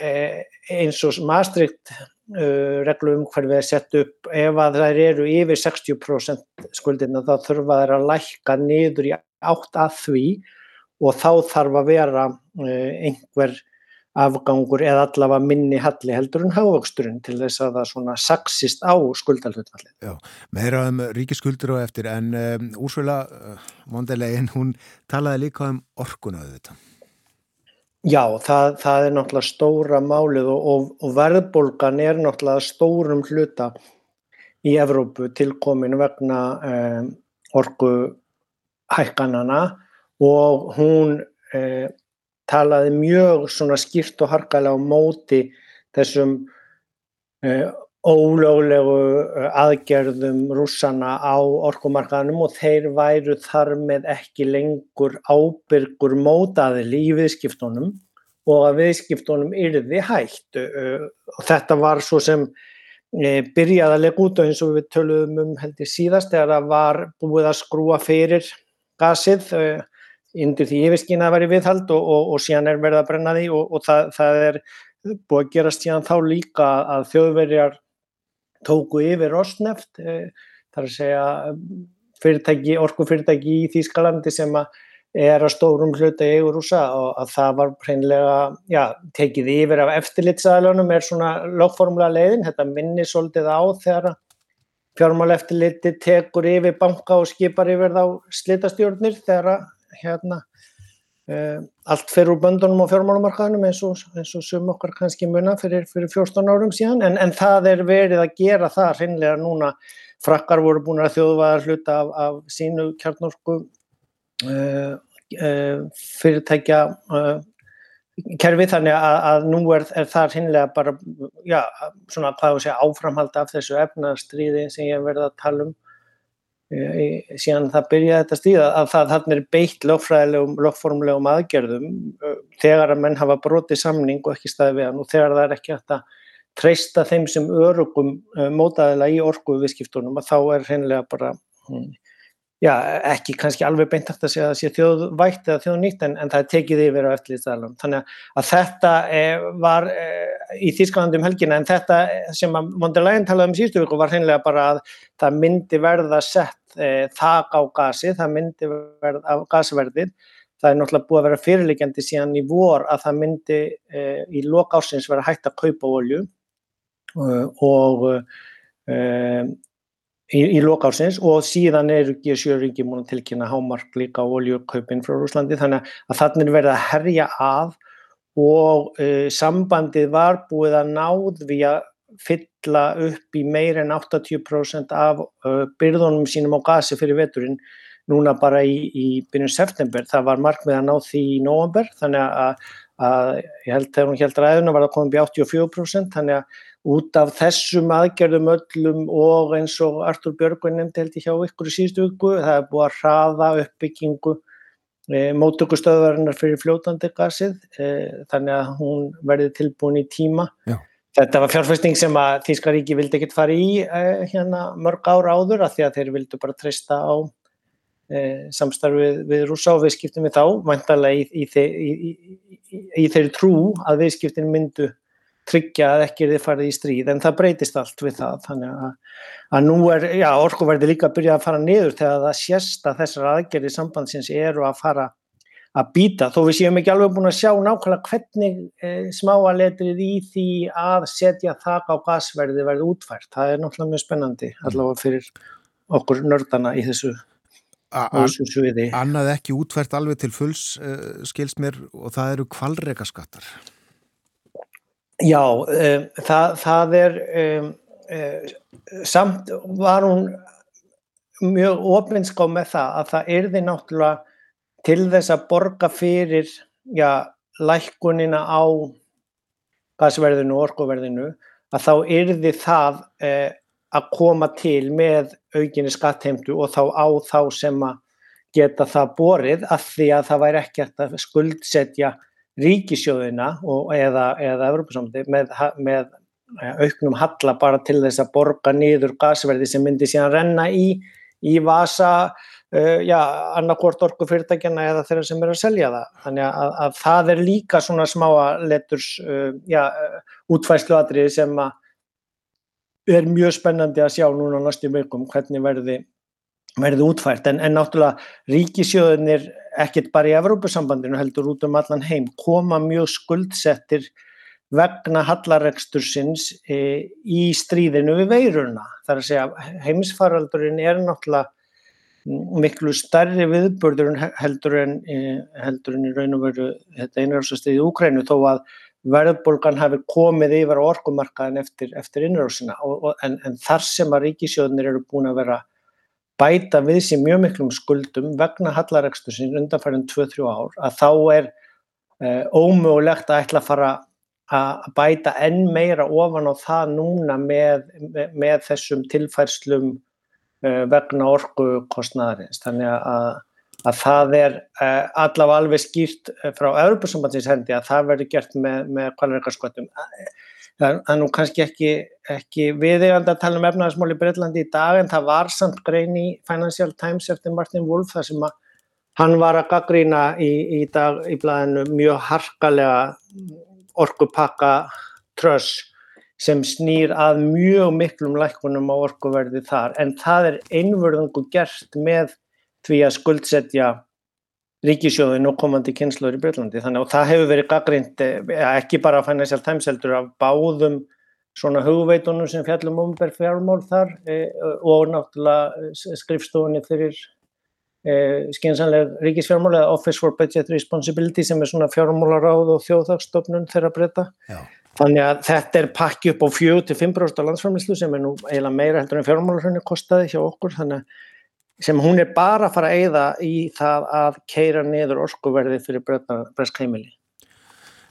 e, eins og Maastricht e, reglum hverfið er sett upp ef að þær eru yfir 60% skuldinnar þá þurfa þær að lækka niður í átt að því og þá þarf að vera einhver afgangur eða allavega minni halli heldur en hávöxturinn til þess að það svona saksist á skuldalhutfalli. Já, meira um ríkiskuldur og eftir en um, Úrsvöla uh, Mondelegin, hún talaði líka um orkuna auðvitað. Já, það, það er náttúrulega stóra málið og, og, og verðbólgan er náttúrulega stórum hluta í Evrópu tilkominu vegna um, orku hækkanana og hún um, talaði mjög svona skýrt og harkalega á móti þessum uh, ólöglegu aðgerðum rússana á orkumarkaðanum og þeir væru þar með ekki lengur ábyrgur mótaðili í viðskiptunum og að viðskiptunum yrði hægt uh, og þetta var svo sem e, byrjaði að lega út og eins og við töluðum um held ég síðast þegar það var búið að skrúa fyrir gasið undir því yfirskina að vera viðhald og, og, og síðan er verið að brenna því og, og það, það er búið að gerast síðan þá líka að þjóðverjar tóku yfir Rosneft, e, þar að segja fyrirtæki, orkufyrirtæki í Þýskalandi sem að er að stórum hluta í eigur rúsa og að það var hreinlega, já, tekið yfir af eftirlitsaðalunum er svona lögformlega leiðin, þetta minnir svolítið á þegar fjármál eftirliti tekur yfir banka og skipar yfir þá slitastjórnir þegar hérna uh, allt fer úr böndunum á fjármálumarkaðunum eins og, og sum okkar kannski muna fyrir, fyrir 14 árum síðan en, en það er verið að gera það hreinlega núna. Frakkar voru búin að þjóðvæða hluta af, af sínu kjarnorku uh, uh, fyrirtækja uh, kerfi þannig að, að nú er, er það hinnlega bara já, svona hvað þú segja áframhald af þessu efnastríði sem ég verði að tala um síðan það byrjaði þetta stíða að það er beitt lögfræðilegum, lögformlegum aðgerðum þegar að menn hafa brotið samning og ekki staði við hann og þegar það er ekki hægt að treysta þeim sem örugum mótaðila í orku viðskiptunum að þá er hreinlega bara hm, já, ekki kannski alveg beint hægt að segja að það sé þjóðvægt eða þjóðnýtt en, en það er tekið yfir á eftirlýstaðalum. Þannig að þetta eh, var eh, í Þýskalandi um helgina en þetta sem að Leyen talaði um síðustu viku var hreinlega bara að það myndi verða sett eh, þak á gasi, það myndi verða á gasverðið. Það er náttúrulega búið að vera fyrirleikjandi síðan í vor að það myndi eh, í lokársins vera hægt að kaupa olju og eh, í, í lokársins og síðan eru G7-ringi múin að tilkynna hámark líka oljukaupin frá Rúslandi þannig að þannig er verið að herja að og uh, sambandið var búið að náð við að fylla upp í meir en 80% af uh, byrðunum sínum á gasi fyrir veturinn núna bara í, í byrjun september. Það var markmið að ná því í november þannig að, að ég held þegar hún held ræðuna var það komið bí 84% þannig að út af þessum aðgerðum öllum og eins og Artur Björgvin nefndi held ég hjá ykkur í síðustu viku, það er búið að hraða uppbyggingu e, móttökustöðvarinnar fyrir fljótandi gasið e, þannig að hún verði tilbúin í tíma. Já. Þetta var fjárfæsting sem að Þískaríki vildi ekkert fara í e, hérna mörg ára áður að því að þeir vildu bara treysta á samstarfið við rúsa og viðskiptum við þá, mæntalega í, í, í, í þeirri trú að viðskiptin myndu tryggja að ekki er þið farið í stríð en það breytist allt við það. Þannig að, að nú er, já, orkuverði líka að byrja að fara niður þegar það sést að þessar aðgerði sambandsins eru að fara að býta, þó við séum ekki alveg búin að sjá nákvæmlega hvernig e, smáaletrið í því að setja þak á gasverði verði útfært. Það er náttúrulega mjög spennandi allavega fyrir okkur nördana í þessu sviði. Annað ekki útfært alveg til fulls uh, skilst mér og það eru kvalreika skattar Já, um, það, það er um, um, samt var hún mjög ofinská með það að það erði náttúrulega til þess að borga fyrir já, lækkunina á gasverðinu og orkuverðinu að þá erði það eh, að koma til með aukinni skattheimtu og þá á þá sem að geta það borið að því að það væri ekki að skuldsetja ríkisjóðina og, eða, eða Evropasamti með, með eh, auknum halla bara til þess að borga niður gasverði sem myndi síðan renna í, í vasa uh, já, annarkort orkufyrirtækjana eða þeirra sem er að selja það. Þannig að, að það er líka svona smáa leturs uh, já, útfæsluatriði sem er mjög spennandi að sjá núna næstu vikum hvernig verði verði útfært en, en náttúrulega ríkisjóðunir ekkert bara í Evrópusambandinu heldur út um allan heim koma mjög skuldsettir vegna hallarekstursins e, í stríðinu við veiruna. Það er að segja heimsfaraldurinn er náttúrulega miklu starri viðbörður heldur en, e, heldur en í raun og veru þetta einrásastið í Úkrænu þó að verðbólgan hafi komið yfir orkumarkaðin eftir, eftir innrásina en, en þar sem að ríkisjóðunir eru búin að vera bæta við sér mjög miklum skuldum vegna hallarekstur sín undanfærin 2-3 ár að þá er uh, ómögulegt að ætla að fara að bæta enn meira ofan á það núna með, með, með þessum tilfærslum uh, vegna orkukostnaðarins. Þannig að, að það er uh, allavega alveg skýrt frá Európa-sambandsins hendi að það verður gert með, með kvalverkarskvöldum það er nú kannski ekki, ekki viðegandi að tala um efnaðarsmál í Breitlandi í dag en það var samt grein í Financial Times eftir Martin Wolf þar sem að hann var að gaggrína í, í dag í blæðinu mjög harkalega orkupakka tröss sem snýr að mjög miklum lækkunum á orkuverði þar. En það er einvörðungu gert með því að skuldsetja ríkisjóðin og komandi kynnslóður í Breitlandi þannig að það hefur verið gaggrind ekki bara að Financial Times heldur af báðum svona hugveitunum sem fjallum umberð fjármál þar e, og náttúrulega skrifstofunni fyrir e, skynsanleg ríkisfjármál eða Office for Budget Responsibility sem er svona fjármálaráð og þjóðhagsstofnun þeirra breyta. Þannig að þetta er pakki upp á 4-5% landsframlýslu sem er nú eiginlega meira heldur en fjármálarhraunir kostaði hjá okkur. Þannig að sem hún er bara að fara að eyða í það að keira niður orkuverði fyrir bresk heimili.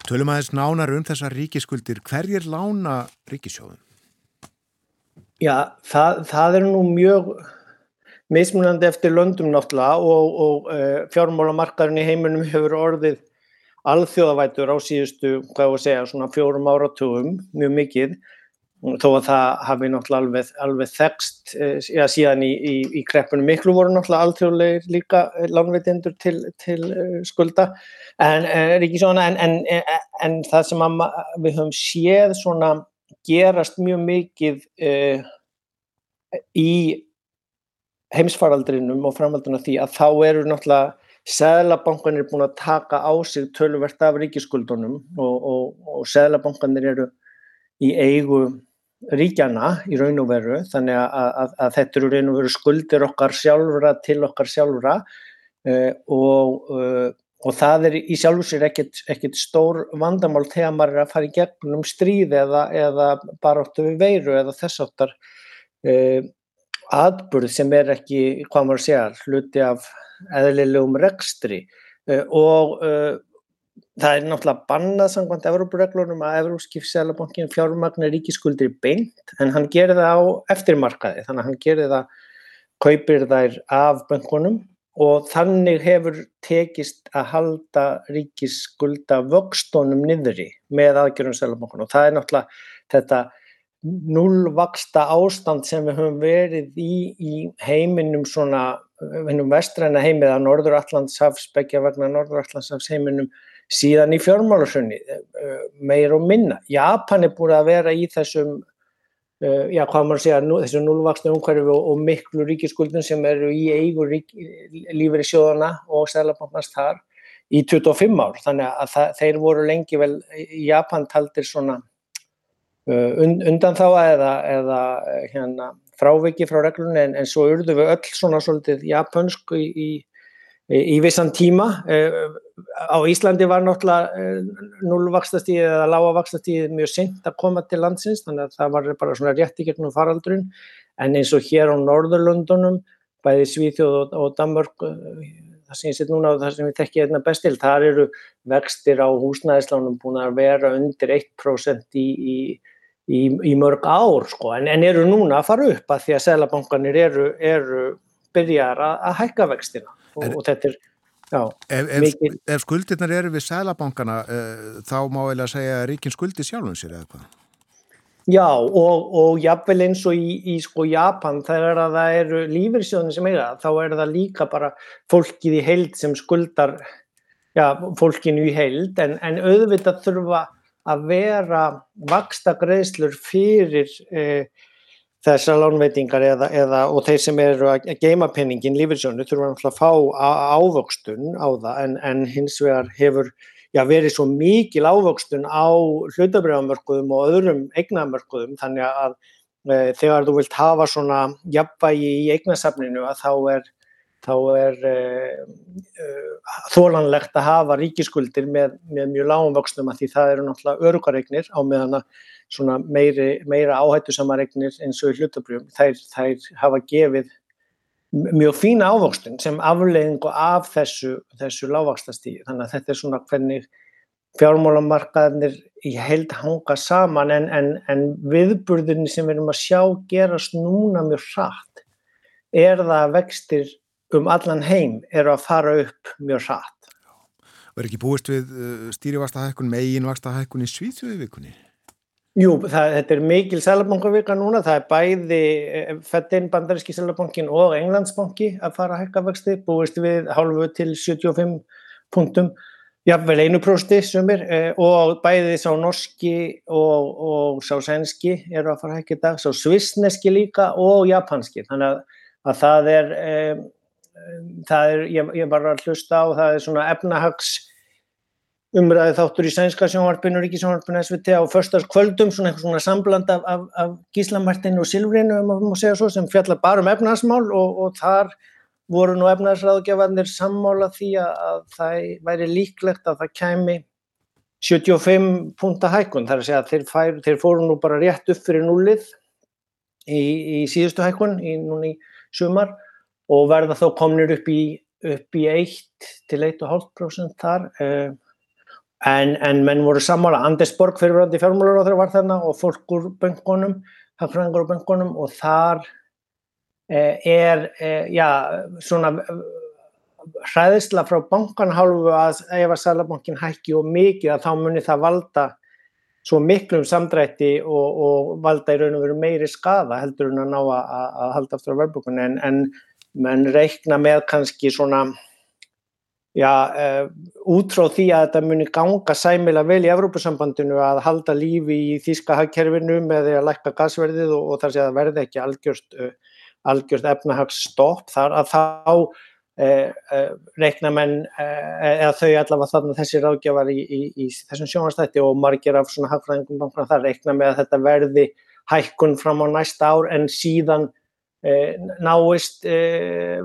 Tölum aðeins nánar um þessar ríkiskuldir. Hverjir lána ríkisjóðum? Já, það, það er nú mjög mismunandi eftir löndum náttúrulega og, og uh, fjármálamarkaðurinn í heiminum hefur orðið alþjóðavætur á síðustu, hvað ég að segja, svona fjórum áratugum, mjög mikið, þó að það hafi náttúrulega alveg, alveg þekst, já síðan í, í, í kreppunum miklu voru náttúrulega alþjóðlegir líka langveitindur til, til skulda, en, en, en, en það sem við höfum séð svona gerast mjög mikið uh, í heimsfaraldrinum og framhalduna því að þá eru náttúrulega Sæðlabankan er búin að taka á sig töluvert af ríkiskuldunum og, og, og Sæðlabankanir eru í eigu ríkjana í raun og veru þannig að, að, að þetta eru raun og veru skuldir okkar sjálfra til okkar sjálfra uh, og, uh, og það er í sjálfu sér ekkert, ekkert stór vandamál þegar maður er að fara í gegnum stríð eða, eða bara áttu við veiru eða þess áttar uh, atburð sem er ekki, hvað maður segja, hluti af eðlilegum rekstri. Og það er náttúrulega bannað samkvæmt Evrópureglunum að Evrópski Sælabankin fjármagnir ríkiskuldir beint en hann gerir það á eftirmarkaði þannig að hann gerir það, kaupir þær af bankunum og þannig hefur tekist að halda ríkisskulda vöxtónum niðri með aðgjörðum Sælabankin og það er náttúrulega þetta nullvaksta ástand sem við höfum verið í, í heiminum svona hennum vestræna heimið að Norður-Allandshafs, begja vegna Norður-Allandshafs heiminum síðan í fjármálarsunni, meir og minna. Japan er búin að vera í þessum, já hvað maður segja, þessu núlvaksna umhverfi og, og miklu ríkiskuldun sem eru í eigu lífur í sjóðana og sælabankast þar í 25 ár. Þannig að það, þeir voru lengi vel, Japan taldir svona und, undan þá eða, eða hérna fráviki frá reglunni en, en svo urðu við öll svona svolítið japansk í, í, í vissan tíma. Á Íslandi var náttúrulega nullvakstastíð eða lágavakstastíð mjög sent að koma til landsins þannig að það var bara svona rétt í gegnum faraldrun en eins og hér á Norðurlundunum, bæði Svíþjóð og, og Danmörk, það sem ég sitt núna og það sem við tekja einna bestil, þar eru vextir á húsnæðislánum búin að vera undir 1% í, í í, í mörg ár sko, en, en eru núna að fara upp að því að selabankanir eru, eru byrjar að, að hækka vextina og, Er- og þetta er já, Ef, ef, Mikil- ef skuldirnar eru við sælabankana uh, þá má eiginlega segja að ríkin skuldi sjálfum sér eða hvað? já og, og jafnvel eins og í, í sko Japan þegar að það eru lífyrsjóðin sem eiga það, þá er það líka bara fólkið í heild sem skuldar já, fólkinu í heild en, en auðvitað þurfa að vera vaksta greiðslur fyrir eh, þessar lánveitingar eða, eða, og þeir sem eru að geima penningin lífyrsjónu þurfa náttúrulega að fá ávöxtun á það en, en hins vegar hefur já, verið svo mikil ávöxtun á hlutabrjáðamörkuðum og öðrum eignamörkuðum þannig að e, þegar þú vilt hafa svona jafnvægi í eignasafninu að þá er, þá er e, e, þólanlegt að hafa ríkiskuldir með, með mjög lágum vöxtum að því það eru náttúrulega örugareignir á meðan að svona meiri, meira áhættu samaregnir eins og hlutabrjum, þær, þær hafa gefið mjög fína ávöxtun sem afleiðingu af þessu, þessu lágvaxtastíði. Þannig að þetta er svona hvernig fjármálamarkaðinir í heild hanga saman en, en, en viðburðinni sem við erum að sjá gerast núna mjög hratt er það að vextir um allan heim eru að fara upp mjög hratt. Er ekki búist við uh, stýrivasta hækkun, megin vasta hækkun í Svíþjóðu vikunni? Jú, það, þetta er mikil selabankavika núna, það er bæði eh, Fedin, bandaríski selabankin og Englandsbanki að fara að hækka vexti, búist við hálfu til 75 punktum, jafnvel einu prósti sumir. Eh, og bæði sá norski og, og sá sænski eru að fara að hækka í dag, sá svissneski líka og japanski, þannig að, að það er, eh, það er ég, ég var að hlusta á, það er svona efnahags umræði þáttur í sænska sjónvarpinu, ríkisjónvarpinu SVT á förstas kvöldum, svona eitthvað svona sambland af, af, af Gíslamartinu og Silvrinu um svo, sem fjallar bara um efnaðsmál og, og þar voru nú efnaðsráðgjafarnir sammála því að, að það væri líklegt að það kæmi 75 punta hækkun, þar að segja að þeir, fær, þeir fóru nú bara rétt upp fyrir núlið í, í síðustu hækkun, í núni sumar og verða þá komnir upp í upp í 1 til 1,5% þar uh, En, en menn voru sammála, Anders Borg fyrirvændi fjármálur á þeirra var þarna og fólk úr böngunum, hagfræðingur úr böngunum og þar eh, er, eh, já, svona hræðisla frá bankanhálfu að ef að Sælabankin hækki og mikið að þá muni það valda svo miklum samdrætti og, og valda í raun og veru meiri skada heldur en að ná að, að halda aftur á verðbúkunni en, en menn reikna með kannski svona já, uh, út frá því að þetta muni ganga sæmila vel í Evrópusambandinu að halda lífi í þýska hagkerfinu með því að lækka gasverðið og, og þar sé að verði ekki algjörst, uh, algjörst efnahagsstopp þar að þá uh, reikna menn eða þau allavega þarna þessi ráðgjafar í, í, í þessum sjónastætti og margir af svona hagfræðingum bankana þar reikna með að þetta verði hækkun fram á næsta ár en síðan náist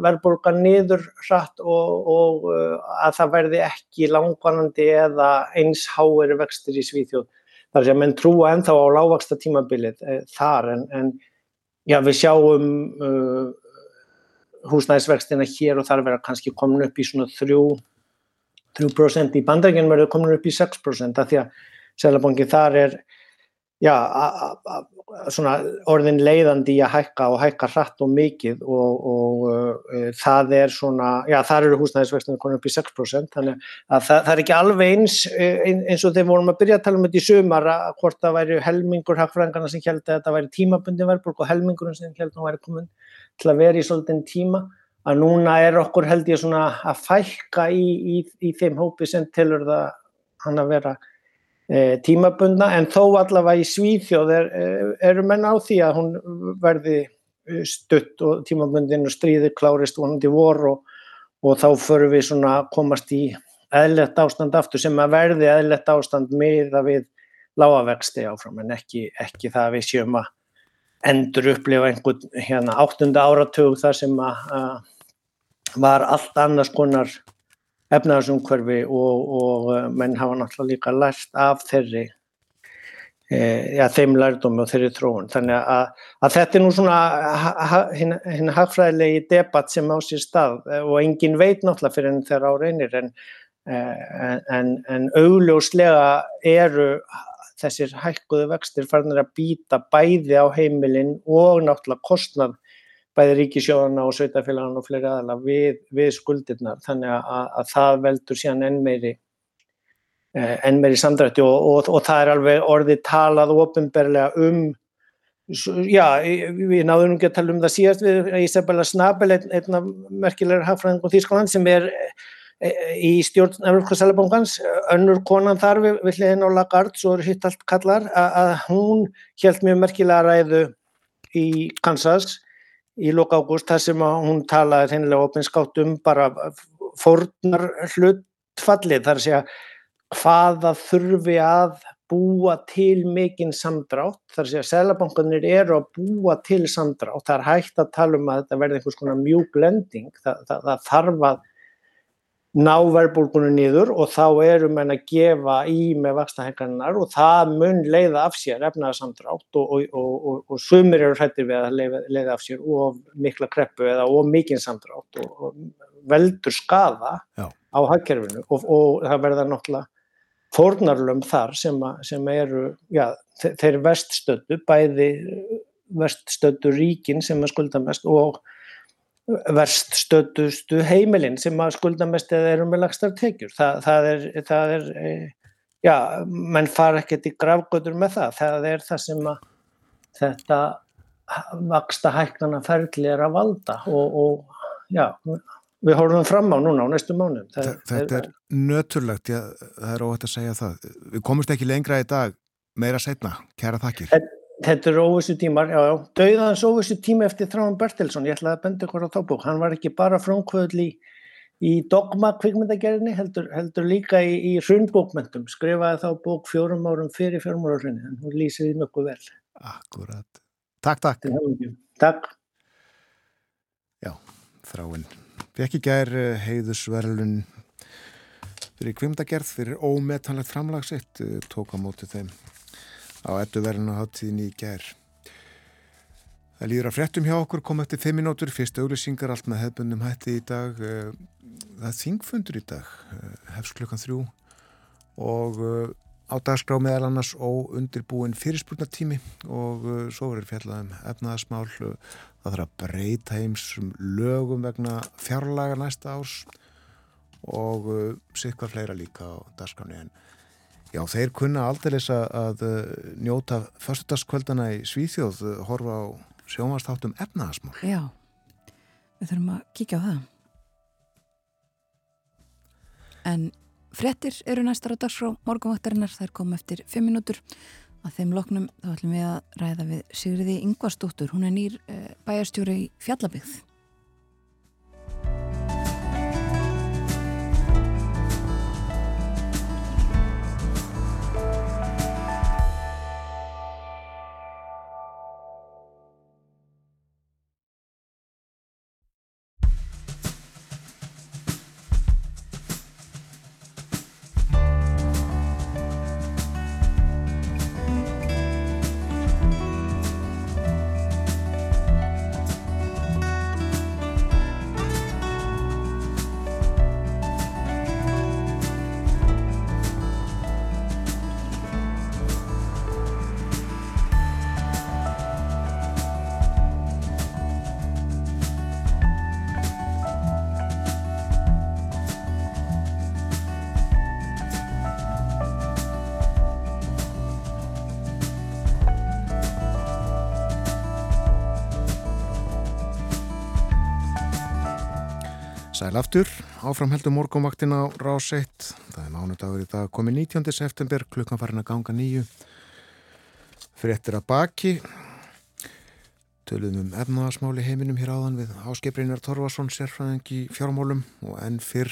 verðbólgan niður hratt og, og að það verði ekki langvanandi eða eins háir vextir í Svíþjóð. Þar sem menn trúa ennþá á lágvaksta tímabilið þar en, en já, við sjáum uh, húsnæðisvextina hér og þar vera kannski komin upp í svona 3, 3% í bandrækjum verður komin upp í 6% af því að Sælabanki þar er já, svona orðin leiðandi í að hækka og hækka hratt og mikið og, og uh, það er svona, já það eru húsnæðisvextinu konum upp í 6% þannig að það, það er ekki alveg eins eins og þegar vorum að byrja að tala um þetta í sumar hvort það væri helmingur hagfræðingarna sem held að þetta væri tímabundi verðbólk og helmingurinn sem held að það væri komin til að vera í svolítinn tíma að núna er okkur held ég svona að fælka í, í, í þeim hópi sem tilur það hann að vera tímabundna en þó allavega í Svíþjóð er, eru menn á því að hún verði stutt og tímabundin og stríði klárist vonandi vor og, og þá förum við svona að komast í eðlert ástand aftur sem að verði eðlert ástand með að við lágavexti áfram en ekki, ekki það að við sjöum að endur upplifa einhvern hérna áttunda áratug þar sem að, að var allt annars konar efnaðarsumhverfi og, og menn hafa náttúrulega líka lært af þeirri e, ja, þeim lærdómi og þeirri þróun. Þannig að, að þetta er nú svona hinn ha, ha, hagfræðilegi debatt sem á sér stað og engin veit náttúrulega fyrir enn þeirra á reynir en, en, en augljóslega eru þessir hækkuðu vextir farnir að býta bæði á heimilin og náttúrulega kostnað bæði ríkisjóðana og sveitafélagana og fleiri aðala við, við skuldirnar. Þannig að, að það veldur síðan enn meiri enn meiri samdrætti og, og, og það er alveg orðið talað ofinberlega um já, við náðum ekki að tala um það síðast við Isabella Snabel, einn, einn af merkilegur hagfræðing og Þýskaland sem er í stjórn Európska Sælabankans önnur konan þar við, við hliðin á Lagarde, svo er hitt allt kallar að, að hún held mjög merkilega ræðu í Kansas í lóka ágúst þar sem hún talaði hennilega opinskátt um bara fórnar hlutfallið þar að segja hvaða þurfi að búa til mikinn samdrátt. Þar að segja að selabankanir eru að búa til samdrátt, það er hægt að tala um að þetta verði einhvers konar mjúk lending. Það, það, það þarf að ná verðbólgunum niður og þá erum við að gefa í með vakstahekkarnar og það mun leiða af sér efnaðarsamdrátt og, og, og, og sumir eru hrættir við að leiða, leiða af sér og mikla kreppu eða og mikinn samdrátt og veldur skada Já. á hagkerfinu og það verða náttúrulega fórnarlum þar sem, að, sem eru, já, þeir veststötu, bæði veststötu ríkin sem er skulda mest og verst stötustu heimilinn sem að skulda mest eða eru með lagstar tekjur. Þa, það er, það er e, já, menn fara ekkert í grafgötur með það. Það er það sem að þetta vaksta hæknana ferli er að valda og, og já, við horfum fram á núna á næstu mánu. Þe- Þetta er nöturlegt, já, það er óhætt að segja það. Við komumst ekki lengra í dag, meira setna, kæra þakkir. Þetta eru óvissu tímar, já, já. Dauðans óvissu tíma eftir Þráin Bertilsson, ég ætlaði að benda ykkur á þá bók. Hann var ekki bara frumkvöðl í, í dogma kvikmyndagerðinni, heldur, heldur líka í, í hrunbókmentum. Skrifaði þá bók fjórum árum fyrir fjórum árum hrunni, en hún lýsir því nokkuð vel. Akkurat. Takk, takk. Takk. Já, þráinn. Fekk í gær eh, heiðusverlun fyrir kvimdagerð, fyrir ómetanlegt framlagsitt, tók á móti þeim á edduverlun á háttíðinni í gær. Það líður að fréttum hjá okkur, kom eftir 5 minútur, fyrst auglýsingar allt með hefbundum hætti í dag. eh, Það er þingfundur í dag, eh, hefst klukkan þrjú og eh, á dagskrá meðal annars óundirbúin fyrirspurnatími og svo verður fjallað um efnaðasmál það þarf að breyta heimsum lögum vegna fjárlaga næsta árs og sikvar fleira líka á dagskráni en já, þeir kunna aldrei að, uh, njóta föstudagskvöldana í Svíþjóð uh, horfa á sjónvastáttum efnaðasmál Já, við þurfum að kíkja á það. En fréttir eru næstar á dagskrá morgunvaktarinnar, þær kom eftir 5 minútur. Að þeim loknum þá ætlum við að ræða við Sigriði Ingvarsdóttur. Hún er nýr uh, bæjarstjóri í Fjallabygð. Sæl aftur, áframheldum morgunvaktin á rás 1. Það er mánudagur í dag komið 19. september, klukkan farin að ganga nýju. Fréttir að baki. Töluðum um efnaðasmáli heiminum hér áðan við Áskipreinar Torfarsson, sérfræðing í fjármálum og enn fyrr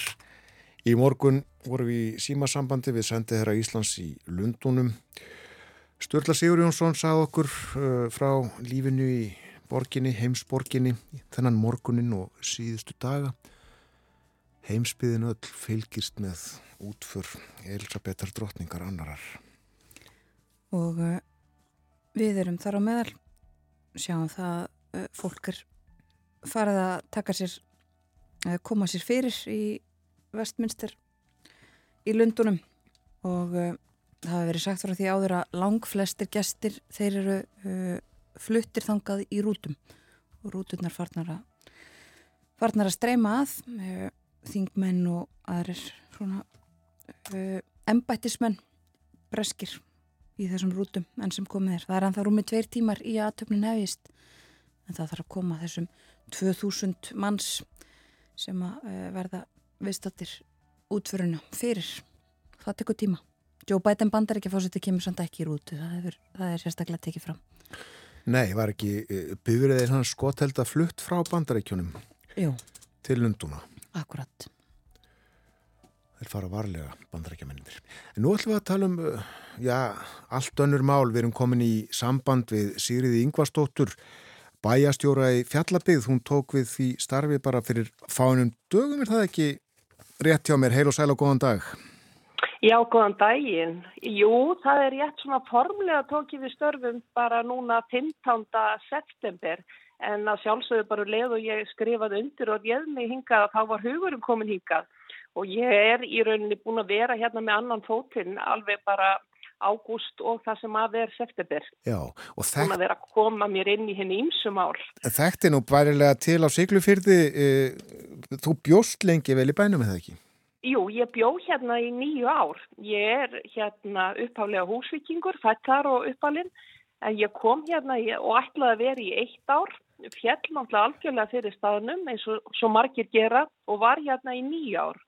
í morgun vorum við í símasambandi við sendið herra Íslands í Lundunum. Sturla Sigur Jónsson sagði okkur uh, frá lífinu í borginni, heimsborginni, þennan morgunin og síðustu daga. Heimsbyðin öll fylgist með útför Elisabetar drottningar annarar. Og uh, við erum þar á meðal, sjáum það uh, fólk er farið að taka sér, uh, koma sér fyrir í vestminster í Lundunum og það hafi verið sagt frá því áður að langflestir gestir þeir eru fluttir þangað í rútum. Og rúturnar farnar að farnar að streyma að þingmenn og aðrir svona uh, embættismenn breskir í þessum rútum enn sem komið er. Það er ennþá rúmið tveir tímar í aðtöfnin hefist en það þarf að koma þessum 2000 manns sem að uh, verða viðstattir útföruna fyrir. Það tekur tíma. Joe Biden bandar ekki að fórseti kemur samt ekki í rútu. Það, hefur, það er sérstaklega tekið fram. Nei, var ekki byrðið hann skothelda flutt frá bandaríkjunum Jú, til Lunduna. Akkurat. Þeir fara varlega bandarækjamennir. En nú ætlum við að tala um, uh, já, allt önnur mál. Við erum komin í samband við Sigriði Ingvarsdóttur, bæjastjóra í Fjallabið. Hún tók við því starfi bara fyrir fánum dögum, er það ekki rétt hjá mér? Heil og sæl og góðan dag. Já, góðan daginn. Jú, það er rétt svona formlega tókið við störfum bara núna 15. september en að sjálfsögðu bara leið og ég skrifaði undir og ég mig hingað að þá var hugurum komin hingað og ég er í rauninni búin að vera hérna með annan fótinn alveg bara ágúst og það sem að er september. Já, og þekkt, að vera að koma mér inn í henni ímsumál. þekkti nú bærilega til á Siglufyrði. Uh, þú bjóst lengi vel í bænum, eða ekki? Jú, ég bjó hérna í nýju ár. Ég er hérna upphálega húsvikingur, fættar og uppalinn, en ég kom hérna og ætlaði að vera í eitt ár, fjall náttúrulega algjörlega fyrir staðnum eins og svo margir gera og var hérna í nýju ár.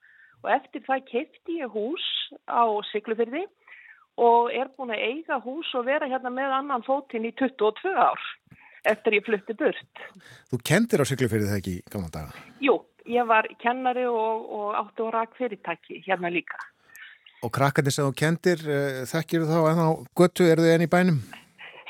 Og eftir það kefti ég hús á Siglufyrði og er búin að eiga hús og vera hérna með annan fótinn í 22 ár eftir ég flutti burt. Þú kendir á Siglufyrði það ekki í gamla daga? Jú, ég var kennari og, og átti og rak fyrirtæki hérna líka. Og krakkarnir sem þú kendir, uh, þekkir þú þá en á göttu, eru þau enn í bænum?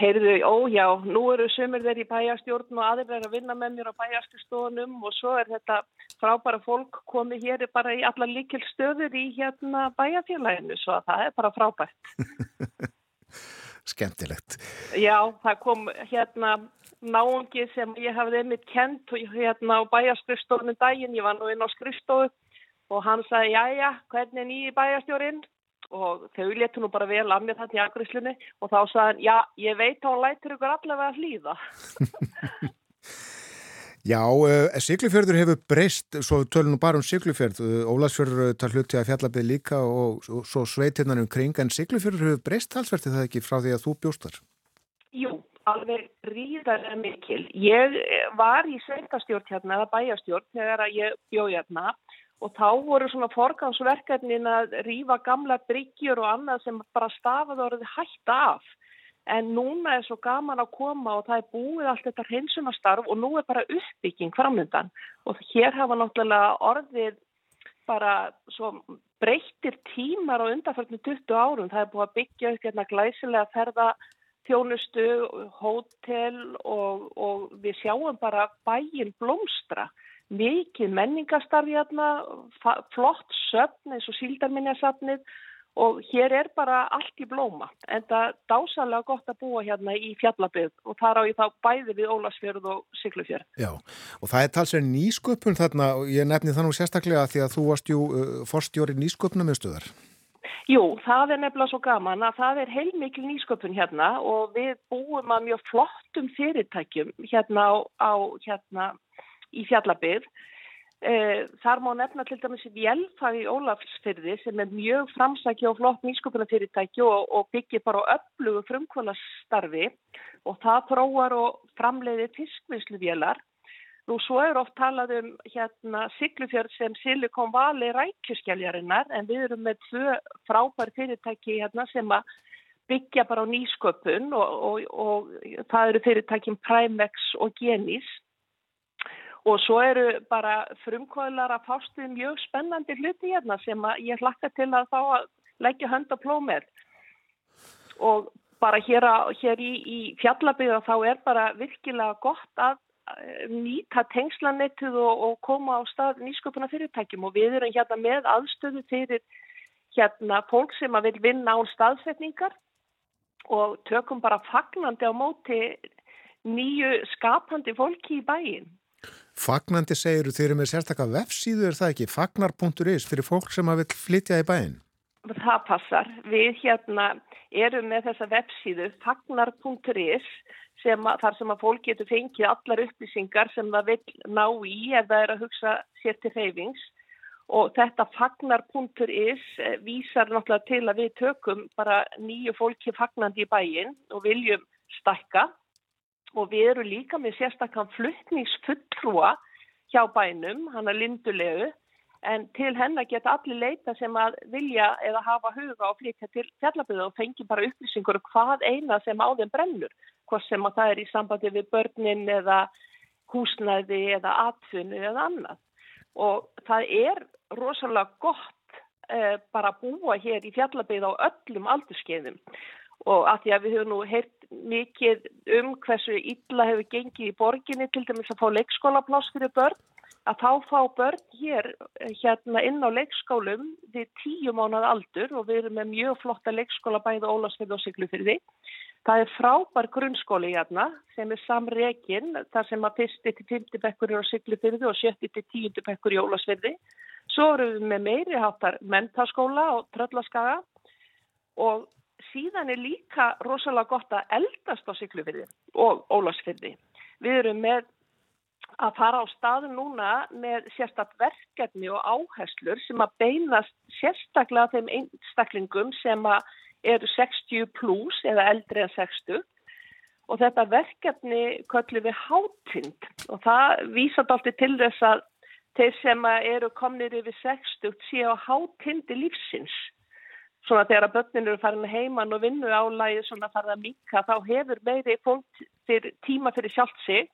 Heyrðu, ó já, nú eru sömur þeir í bæjastjórn og aðrir er að vinna með mér á bæjastjórnum og svo er þetta frábæra fólk komið hér bara í alla líkil stöður í hérna bæjafélaginu, svo að það er bara frábært. Skemmtilegt. Já, það kom hérna náungi sem ég hafði einmitt kent hérna á bæjastjórnum daginn, ég var nú inn á skrifstofu og hann sagði, já já, hvernig er nýji bæjastjórinn? Og þau letu nú bara vel af mér þetta í agrislunni og þá sagði hann, já, ég veit þá lætur ykkur allavega að hlýða. Já, uh, Siglufjörður hefur breyst, svo tölunum bara um Siglufjörð, uh, Ólarsfjörður tar hluti að fjallabið líka og, svo sveitinnan um kring, en Siglufjörður hefur breyst talsvertið það ekki frá því að þú bjóstar? Jú, alveg ríðarlega mikil. Ég var í sveitastjórn hérna, bæjastjórn, þegar ég bjóð hérna og þá voru svona forgansverkefnin að rýfa gamla bryggjur og annað sem bara stafaði orðið hætta af. En núna er svo gaman að koma og það er búið allt þetta hreinsunastarf og nú er bara uppbygging framöndan. Og hér hafa náttúrulega orðið bara svo breyttir tímar á undanförnum 20 árum. Það er búið að byggja upp hérna glæsilega ferða þjónustu, hótel og, og við sjáum bara bæin blómstra mikið menningastarfi hérna, flott söfn eins og síldarminjasafnið og hér er bara allt í blóma. En það er dásalega gott að búa hérna í fjallabið og þar á ég þá bæði við Ólasfjörð og Siglufjörð. Já, og það er talsverð nýsköpun þarna og ég nefni það nú sérstaklega því að þú varst jú uh, forstjóri nýsköpuna með stöðar. Jú, það er nefnilega svo gaman að það er heilmikil nýsköpun hérna og við búum að mjög flottum fyrirtækjum hérna á, á hérna í fjallabið. Þar má nefna til dæmis Vjelfag í Ólafsfyrði sem er mjög framsæki og flott nýsköpunarfyrirtæki og, og byggir bara á öllugu frumkvölastarfi og það þróar og framleiðir fiskvinnsluvélar. Nú svo er oft talað um hérna Siglufjörð sem Silikon Valley rækjuskjáljarinnar en við erum með tvö frábær fyrirtæki hérna sem að byggja bara á nýsköpun og, og, og það eru fyrirtækin Primex og Genis. Og svo eru bara frumkvöðlar að fást við mjög spennandi hluti hérna sem ég hlakka til að þá að leggja hönd á plómið. Og bara hér, að, hér í, í fjallabíða þá er bara virkilega gott að nýta tengslanettuð og, og koma á stað nýsköpuna fyrirtækjum og við erum hérna með aðstöðu fyrir hérna fólk sem að vil vinna án staðsetningar og tökum bara fagnandi á móti nýju skapandi fólki í bæin. Fagnandi segir þeir eru með sérstakka vefsíðu er það ekki, fagnar.is fyrir fólk sem að vil flytja í bæin? Það passar. Við hérna erum með þessa vefsíðu fagnar.is þar sem að fólk getur fengið allar upplýsingar sem það vil ná í ef það er að hugsa sér til reyfings og þetta fagnar.is vísar náttúrulega til að við tökum bara nýju fólki fagnandi í bæin og viljum stakka og við erum líka með sérstakkan fluttningsfulltrúa hjá bænum, hann er lindulegu, en til hennar geta allir leita sem að vilja eða hafa huga og flytja til fjallaböðu og fengi bara upplýsingur um hvað eina sem á þeim brennur, hvort sem að það er í sambandi við börnin eða húsnæði eða atfunni eða annað. Og það er rosalega gott eh, bara að búa hér í fjallaböðu á öllum aldurskeiðum og að því að við höfum nú heyrt mikið um hversu illa hefur gengið í borginni til dæmis að fá leikskólapláss fyrir börn að þá fá börn hér hérna inn á leikskólum við tíu mánað aldur og við erum með mjög flotta leikskóla bæði Ólasfjörð og Siglufyrði. Það er frábær grunnskóli hérna sem er samregin þar sem að fyrsti til fymti bekkur er á Siglufyrði og sjötti til tíundi bekkur í Ólasfjörði. Svo erum við með meiri háttar mentaskóla og tröllaskaga og síðan er líka rosalega gott að eldast á Siglufyrði og Ólasfyrði. Við erum með að fara á staðum núna með sérstaklega verkefni og áherslur sem að beinast sérstaklega þeim einstaklingum sem eru 60 pluss eða eldri en 60 og þetta verkefni köllum við hátind. Og það vísat alltaf til þess að þeir sem eru komnir yfir 60 séu hátindi lífsins svona þegar að börnin eru farin heimann og vinnu álægi svona farið að mika þá hefur meiri fólk fyrir tíma fyrir sjálft sig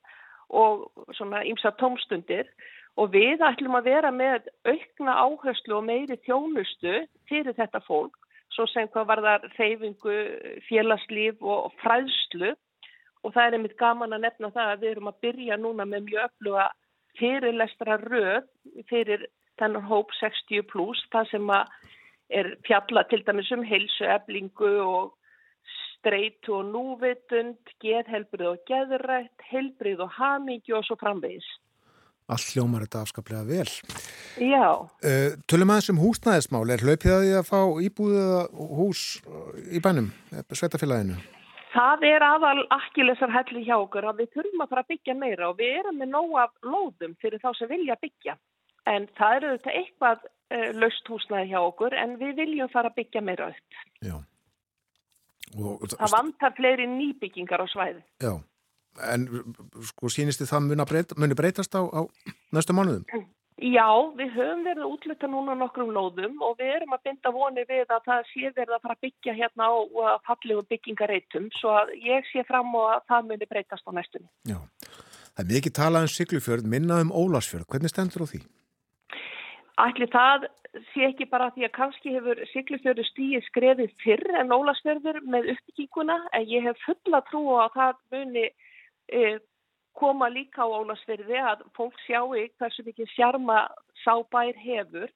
og svona ymsa tómstundir. Og við ætlum að vera með aukna áherslu og meiri þjónustu fyrir þetta fólk svo sem hvað var það reyfingu, félagslíf og fræðslu. Og það er einmitt gaman að nefna það að við erum að byrja núna með mjög öfluga fyrirlestra röð fyrir þennan hóp 60 pluss það sem að er fjalla til dæmis um heilsu, eblingu og streitu og núvitund, geðhelbrið og geðrætt, helbrið og hamingju og svo framvegis. Allt hljómar þetta afskaplega vel. Já. Uh, tölum aðeins um húsnæðismál. Er hlaupið að því að fá íbúðið hús í bænum, sveitafélaginu? Það er aðal akkilesar helli hjá okkur að við þurfum að fara að byggja meira og við erum með nóg af lóðum fyrir þá sem vilja byggja. En það eru þetta eitthvað uh, löst húsnæði hjá okkur en við viljum fara að byggja meira upp. Já. Og, það vantar fleiri nýbyggingar á svæði. Já, en sko sínist þið það muni, breyta, muni breytast á, á næstu mánuðum? Já, við höfum verið að útluta núna nokkrum lóðum og við erum að binda voni við að það sé verið að fara að byggja hérna á fallegum byggingareitum svo að ég sé fram og að það muni breytast á næstunni. Já, það er mikið talað um Siglufjörð, minna um Ólarsfjörð. Hvernig stendur þú því? Ætli það sé ekki bara því að kannski hefur Siglufjörður stíið skrefið fyrr en Ólasfjörður með uppbygginguna en ég hef fulla trú á að það muni e, koma líka á Ólasfjörði að fólk sjáu hversu mikið sjarma sábær hefur.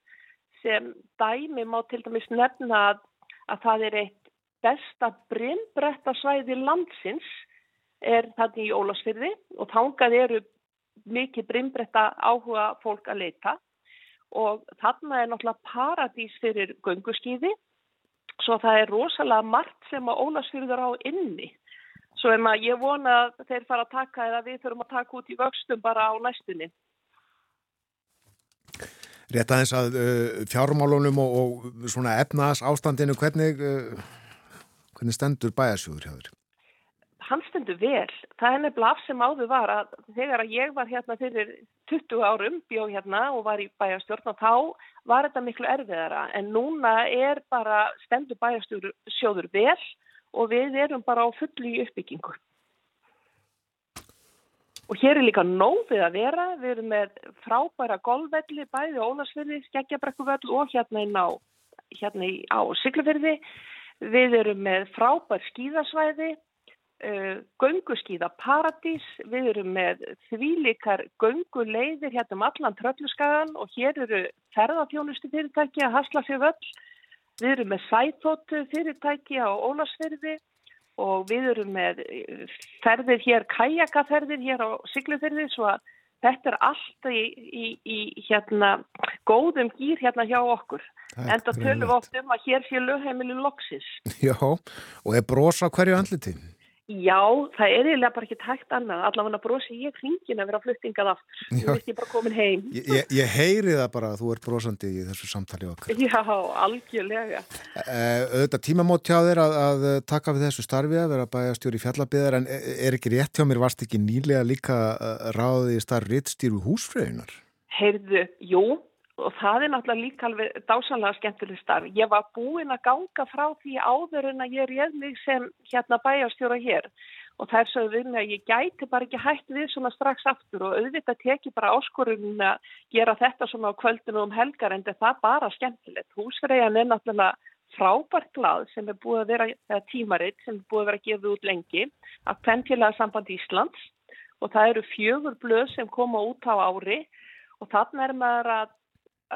Sem dæmi má til dæmis nefna að, að það er eitt besta brinnbretta svæði landsins er þannig í Ólasfjörði og þángað eru mikið brinnbretta áhuga fólk að leita og þarna er náttúrulega paradís fyrir gönguskýði svo það er rosalega margt sem að Ólasfjörður á inni. Svo en að ég vona að þeir fara að taka eða við þurfum að taka út í vöxtum bara á næstunni. Rétt aðeins að uh, fjármálunum og, og svona efnaðs ástandinu hvernig, uh, hvernig stendur bæjarsjóður hjá þér? Hann stendur vel. Það er nefnilega af sem áður var að þegar að ég var hérna fyrir 20 árum, bjó hérna og var í bæjarstjórn og þá var þetta miklu erfiðara en núna er bara stendur bæjarstjóður vel og við erum bara á fullu í uppbyggingu. Og hér er líka nóðið að vera, við erum með frábæra golfvelli, bæði Ólarsfyrði, Skeggjabrekkuvell og hérna, á, hérna á Siglufyrði. Við erum með frábær skíðasvæði, gönguskíða paradís, við erum með þvílikar gönguleiðir hérna um allan trölluskagan og hér eru ferðarfjónustu fyrirtæki að hasla sér völl. Við erum með sætóttu fyrirtæki á Ólarsfyrði og við erum með ferðir hér, kajakaferðir hér á Siglufyrði svo að þetta er allt í, í, í hérna góðum gýr hérna hjá okkur. En það tölum við oft um að hér sé lögheimili loksis. Já, og er brosa hverju andliti? Já, það er eiginlega bara ekki tækt annað. Allavega brosi ég hringin að vera fluttingað aftur. Ég veist ég bara komin heim. Ég, ég, heyri það bara að þú ert brosandi í þessu samtali okkar. Já, algjörlega. Uh, auðvitað tímamót hjá þér að, að taka við þessu starfi að vera bæjastjóri fjallabiðar en er ekki rétt hjá mér, varst ekki nýlega líka ráðið í starf rittstýru húsfröðunar? Heyrðu, jú, og það er náttúrulega líka alveg dásanlega skemmtileg starf. Ég var búin að ganga frá því áður en að ég réð mig sem hérna bæjarstjóra hér og það er svo við mig að ég gæti bara ekki hægt við svona strax aftur og auðvitað teki bara áskorun að gera þetta svona á kvöldinu um helgar en það er bara skemmtilegt. Húsfreyjan er náttúrulega frábært glad sem er búið að vera tímaritt sem er búið að vera gefið út lengi af Pentilega samband Íslands og það eru fjögur blöð sem koma út á ári og þarna er maður að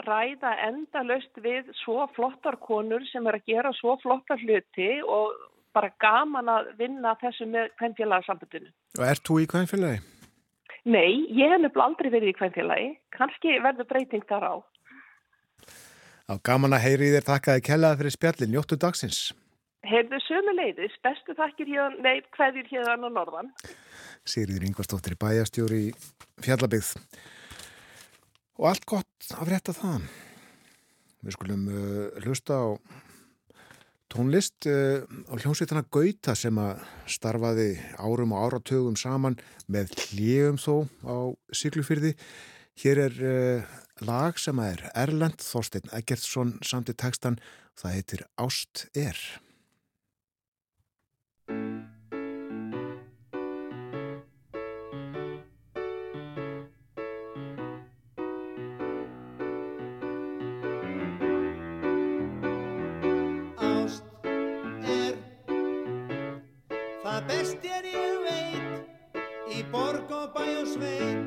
ræða endalöst við svo flottar konur sem er að gera svo flottar hluti og bara gaman að vinna þessu með kvennfélagarsambundinu. Og ert þú í kvennfélagi? Nei, ég hef nefnilega aldrei verið í kvennfélagi. Kanski verður breyting þar á. Á gaman að heyri þér takkaði kellaði fyrir spjallin. Njóttu dagsins. Heyrðu sömu leiðis, bestu þakkir hérna, nei, hverjir hérna á norðan. Sigriður Ingvarsdóttir bæjastjóri í Fjallabygð. Og allt gott að frétta það. Við skulum uh, hlusta á tónlist uh, á hljómsveitana Gauta sem að starfaði árum og áratugum saman með hljegum þó á Siglufyrði. Hér er uh, lag sem er Erlend Þorstein Eggertsson samt í textan. Það heitir Ást er. Sveit.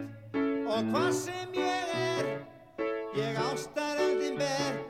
Og hvað sem ég er ég ástar öllin ber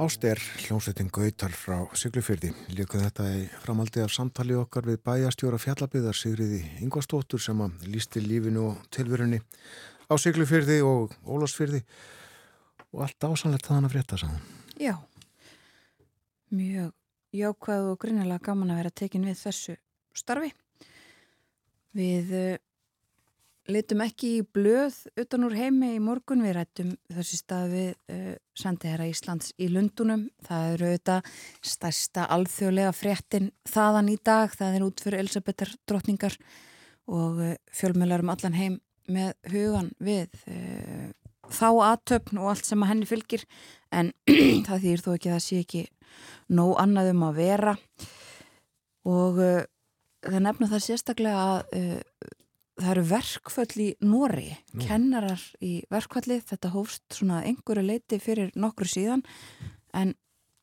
Áster, hljómsveitin Gautal frá Siglufyrði. Líka þetta í framaldi af samtali okkar við bæjastjóra fjallabiðar Sigriði Ingvarsdóttur sem að lísti lífinu og tilverunni á Siglufyrði og Ólásfyrði og allt ásanlegt þaðan að frétta sá. Já, mjög jákvæð og grinnilega gaman að vera tekin við þessu starfi. Við uh, litum ekki í blöð utan úr heimi í morgun. Við rættum þessi stað við uh, sendiherra Íslands í Lundunum. Það eru auðvitað stærsta alþjóðlega fréttin þaðan í dag. Það er út fyrir Elisabethar drottningar og uh, fjölmjölar um allan heim með hugan við uh, þá aðtöfn og allt sem að henni fylgir en það þýr þó ekki að það sé ekki nóg annað um að vera og það nefna það sérstaklega að það eru verkföll í Nóri, Nú. kennarar í verkfalli, þetta hófst svona einhverju leiti fyrir nokkru síðan en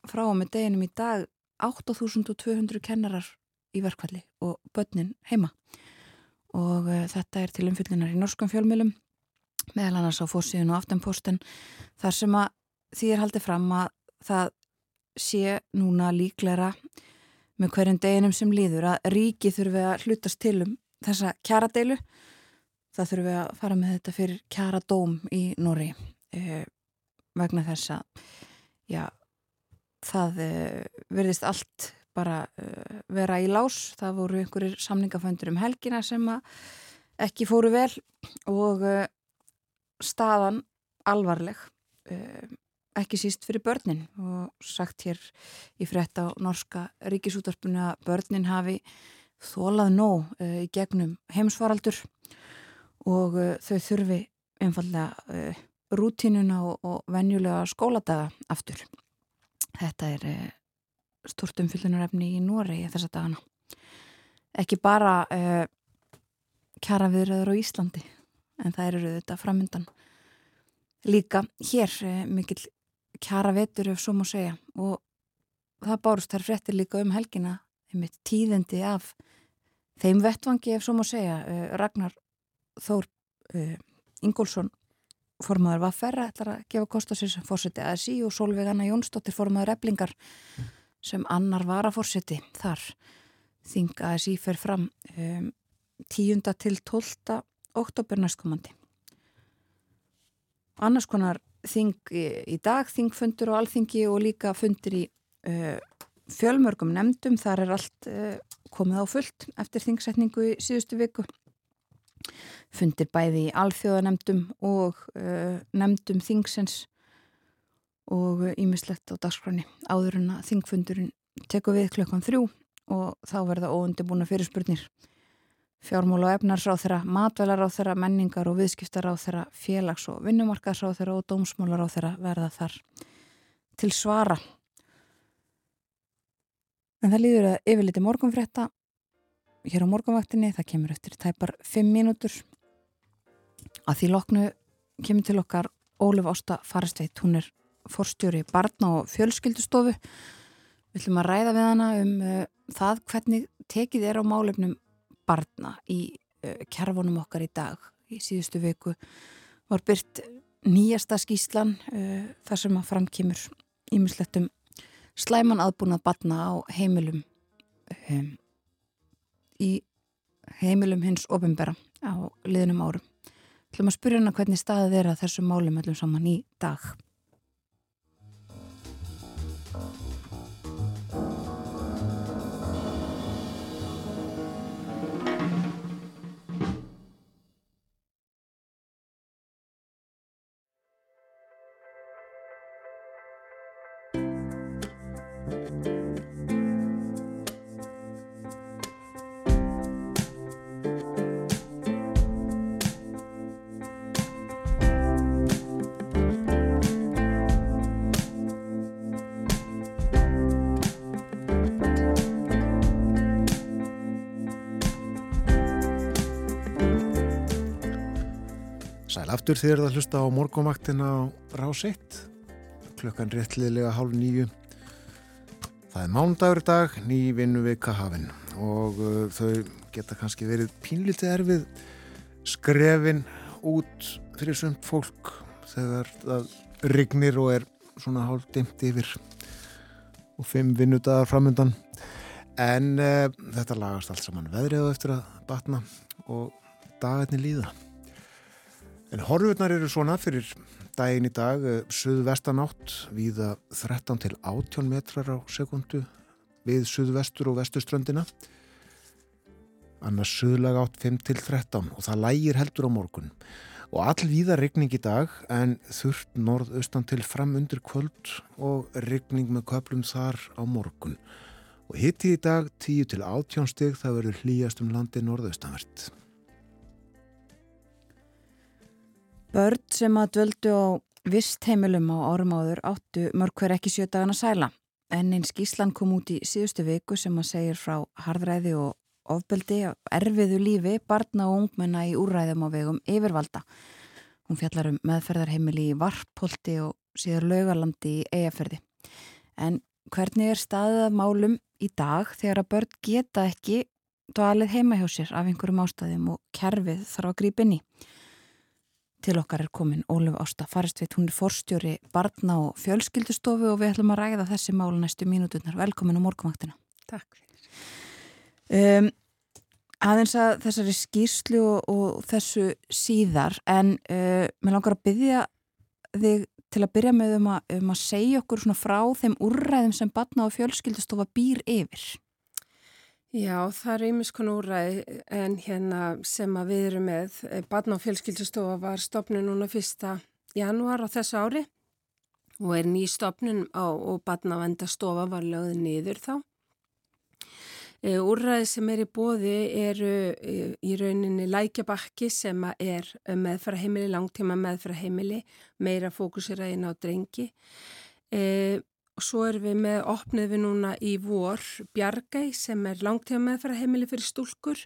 frá og með deginum í dag 8200 kennarar í verkfalli og börnin heima og uh, þetta er til umfyllunar í norskum fjölmjölum meðal annars á fórsíðun og aftenposten þar sem að því er haldið fram að það sé núna líklæra með hverjum deginum sem líður að ríki þurfi að hlutast til um þessa kjaradeilu. Það þurfi að fara með þetta fyrir kjaradóm í Nóri eh, vegna þess að já, það eh, verðist allt bara eh, vera í lás. Það voru einhverjir samningaföndur um helgina sem ekki fóru vel og eh, staðan alvarleg eh, ekki síst fyrir börnin og sagt hér í frétt á norska ríkisútarpinu að börnin hafi þólað nóg uh, í gegnum heimsvaraldur og uh, þau þurfi einfallega uh, rútínuna og, venjulega skóladaga aftur. Þetta er stort umfyllunarefni í í þessa dagana. Ekki bara kjara viðröður á Íslandi en það eru þetta framöndan. Líka hér mikill kjara vetur ef svo má segja og það bárust þær frettir líka um helgina einmitt tíðendi af þeim vettvangi ef svo má segja uh, Ragnar Þór uh, Ingólfsson formadur var ferra ætlar að gefa kost á sér sem fórseti ASI og Solveig Anna Jónsdóttir formadur eblingar sem annar var að fórseti þar þing ASI fer fram um, 10. til 12. oktober næstkomandi annars konar þing í, dag, þingfundur og alþingi og líka fundir í uh, fjölmörgum nefndum, þar er allt uh, komið á fullt eftir þingsetningu í síðustu viku. Fundir bæði í alþjóðanemndum og uh, nefndum þingsens og ímislegt á dagskroni áður en að þingfundurinn teku við klokkan þrjú og þá verða óundibúna fyrirspurnir. Fjármóla og efnarsráþera, matvælaráþera, menningar og viðskiptaráþera, félags- og vinnumarkaðsráþera og dómsmólaráþera verða þar til svara. En það líður að yfirliti morgunfrétta hér á morgunvaktinni, það kemur eftir tæpar 5 mínútur. Að því loknu kemur til okkar Ólef Ásta Farstveit, hún er forstjóri barna og fjölskyldustofu. Við ætlum að ræða við hana um uh, það hvernig tekið er á málefnum barna í uh, kjærfunum okkar í dag. Í síðustu viku var byrt nýjasta skýslan uh, þar sem að framkýmur ímislettum slæman aðbúnað barna á heimilum um, í heimilum hins ofinbera á liðnum árum. Þú ætlum að spyrja hana hvernig staðið er að þessum málum öllum saman í dag. Sæl aftur þér að hlusta á morgumvaktina á rás 1 klukkan réttliðlega hálf nýju það er mándagur dag ný vinnu vika hafinn og uh, þau geta kannski verið pínlítið erfið skrefin út fyrir sumt fólk þegar það rignir og er svona hálf dimt yfir og fimm vinnudagar framöndan en uh, þetta lagast allt saman veðrið á eftir að batna og dagarnir líða En horfurnar eru svona fyrir daginn í dag, suðvestanátt viða 13 til 18 metrar á sekundu við suðvestur og vesturströndina. Annars suðlag átt 5 til 13 og það lægir heldur á morgun. Og all viða regning í dag en þurft norðaustan til fram undir kvöld og regning með köplum þar á morgun. Og hitti í dag 10 til 18 stig það verður hlýjast um landi norðaustanvert. Börn sem að dvöldu á vistheimilum á árum áður áttu mörg hver ekki sjö dagana sæla. En einn skíslan kom út í síðustu viku sem að segir frá hardræði og ofbeldi af erfiðu lífi barna og ungmenna í úræðum á vegum yfirvalda. Hún fjallar um meðferðarheimili í Varpolti og síður laugalandi í Eyjaferði. En hvernig er staðið að málum í dag þegar að börn geta ekki dvalið heima hjá sér af einhverjum ástæðum og kerfið þarf að grípa inn í? Til okkar er komin Óluf Ásta Faristveit, hún er forstjóri barna og fjölskyldustofu og við ætlum að ræða þessi mál næstu mínúturnar. Velkomin á morgumvaktina. Takk fyrir. Um, aðeins að þessari skýrslu og, og þessu síðar en uh, mér langar að byggja þig til að byrja með um að, um að segja okkur frá þeim úrræðum sem batna og fjölskyldustofa býr yfir. Já, það er einmis konar úrræði en hérna sem að við erum með batna og fjölskyldustofa var stopnun núna fyrsta janúar á þessu ári og er ný stopnun á, og batna vendastofa var lögðið niður þá. E, úrræði sem er í bóði eru í rauninni lækjabakki sem er meðfæraheimili, langtíma meðfæraheimili, meira fókusiraðin á drengi. Og svo erum við með, opnið við núna í vor Bjargæ sem er langtíma meðfæraheimili fyrir stúlkur.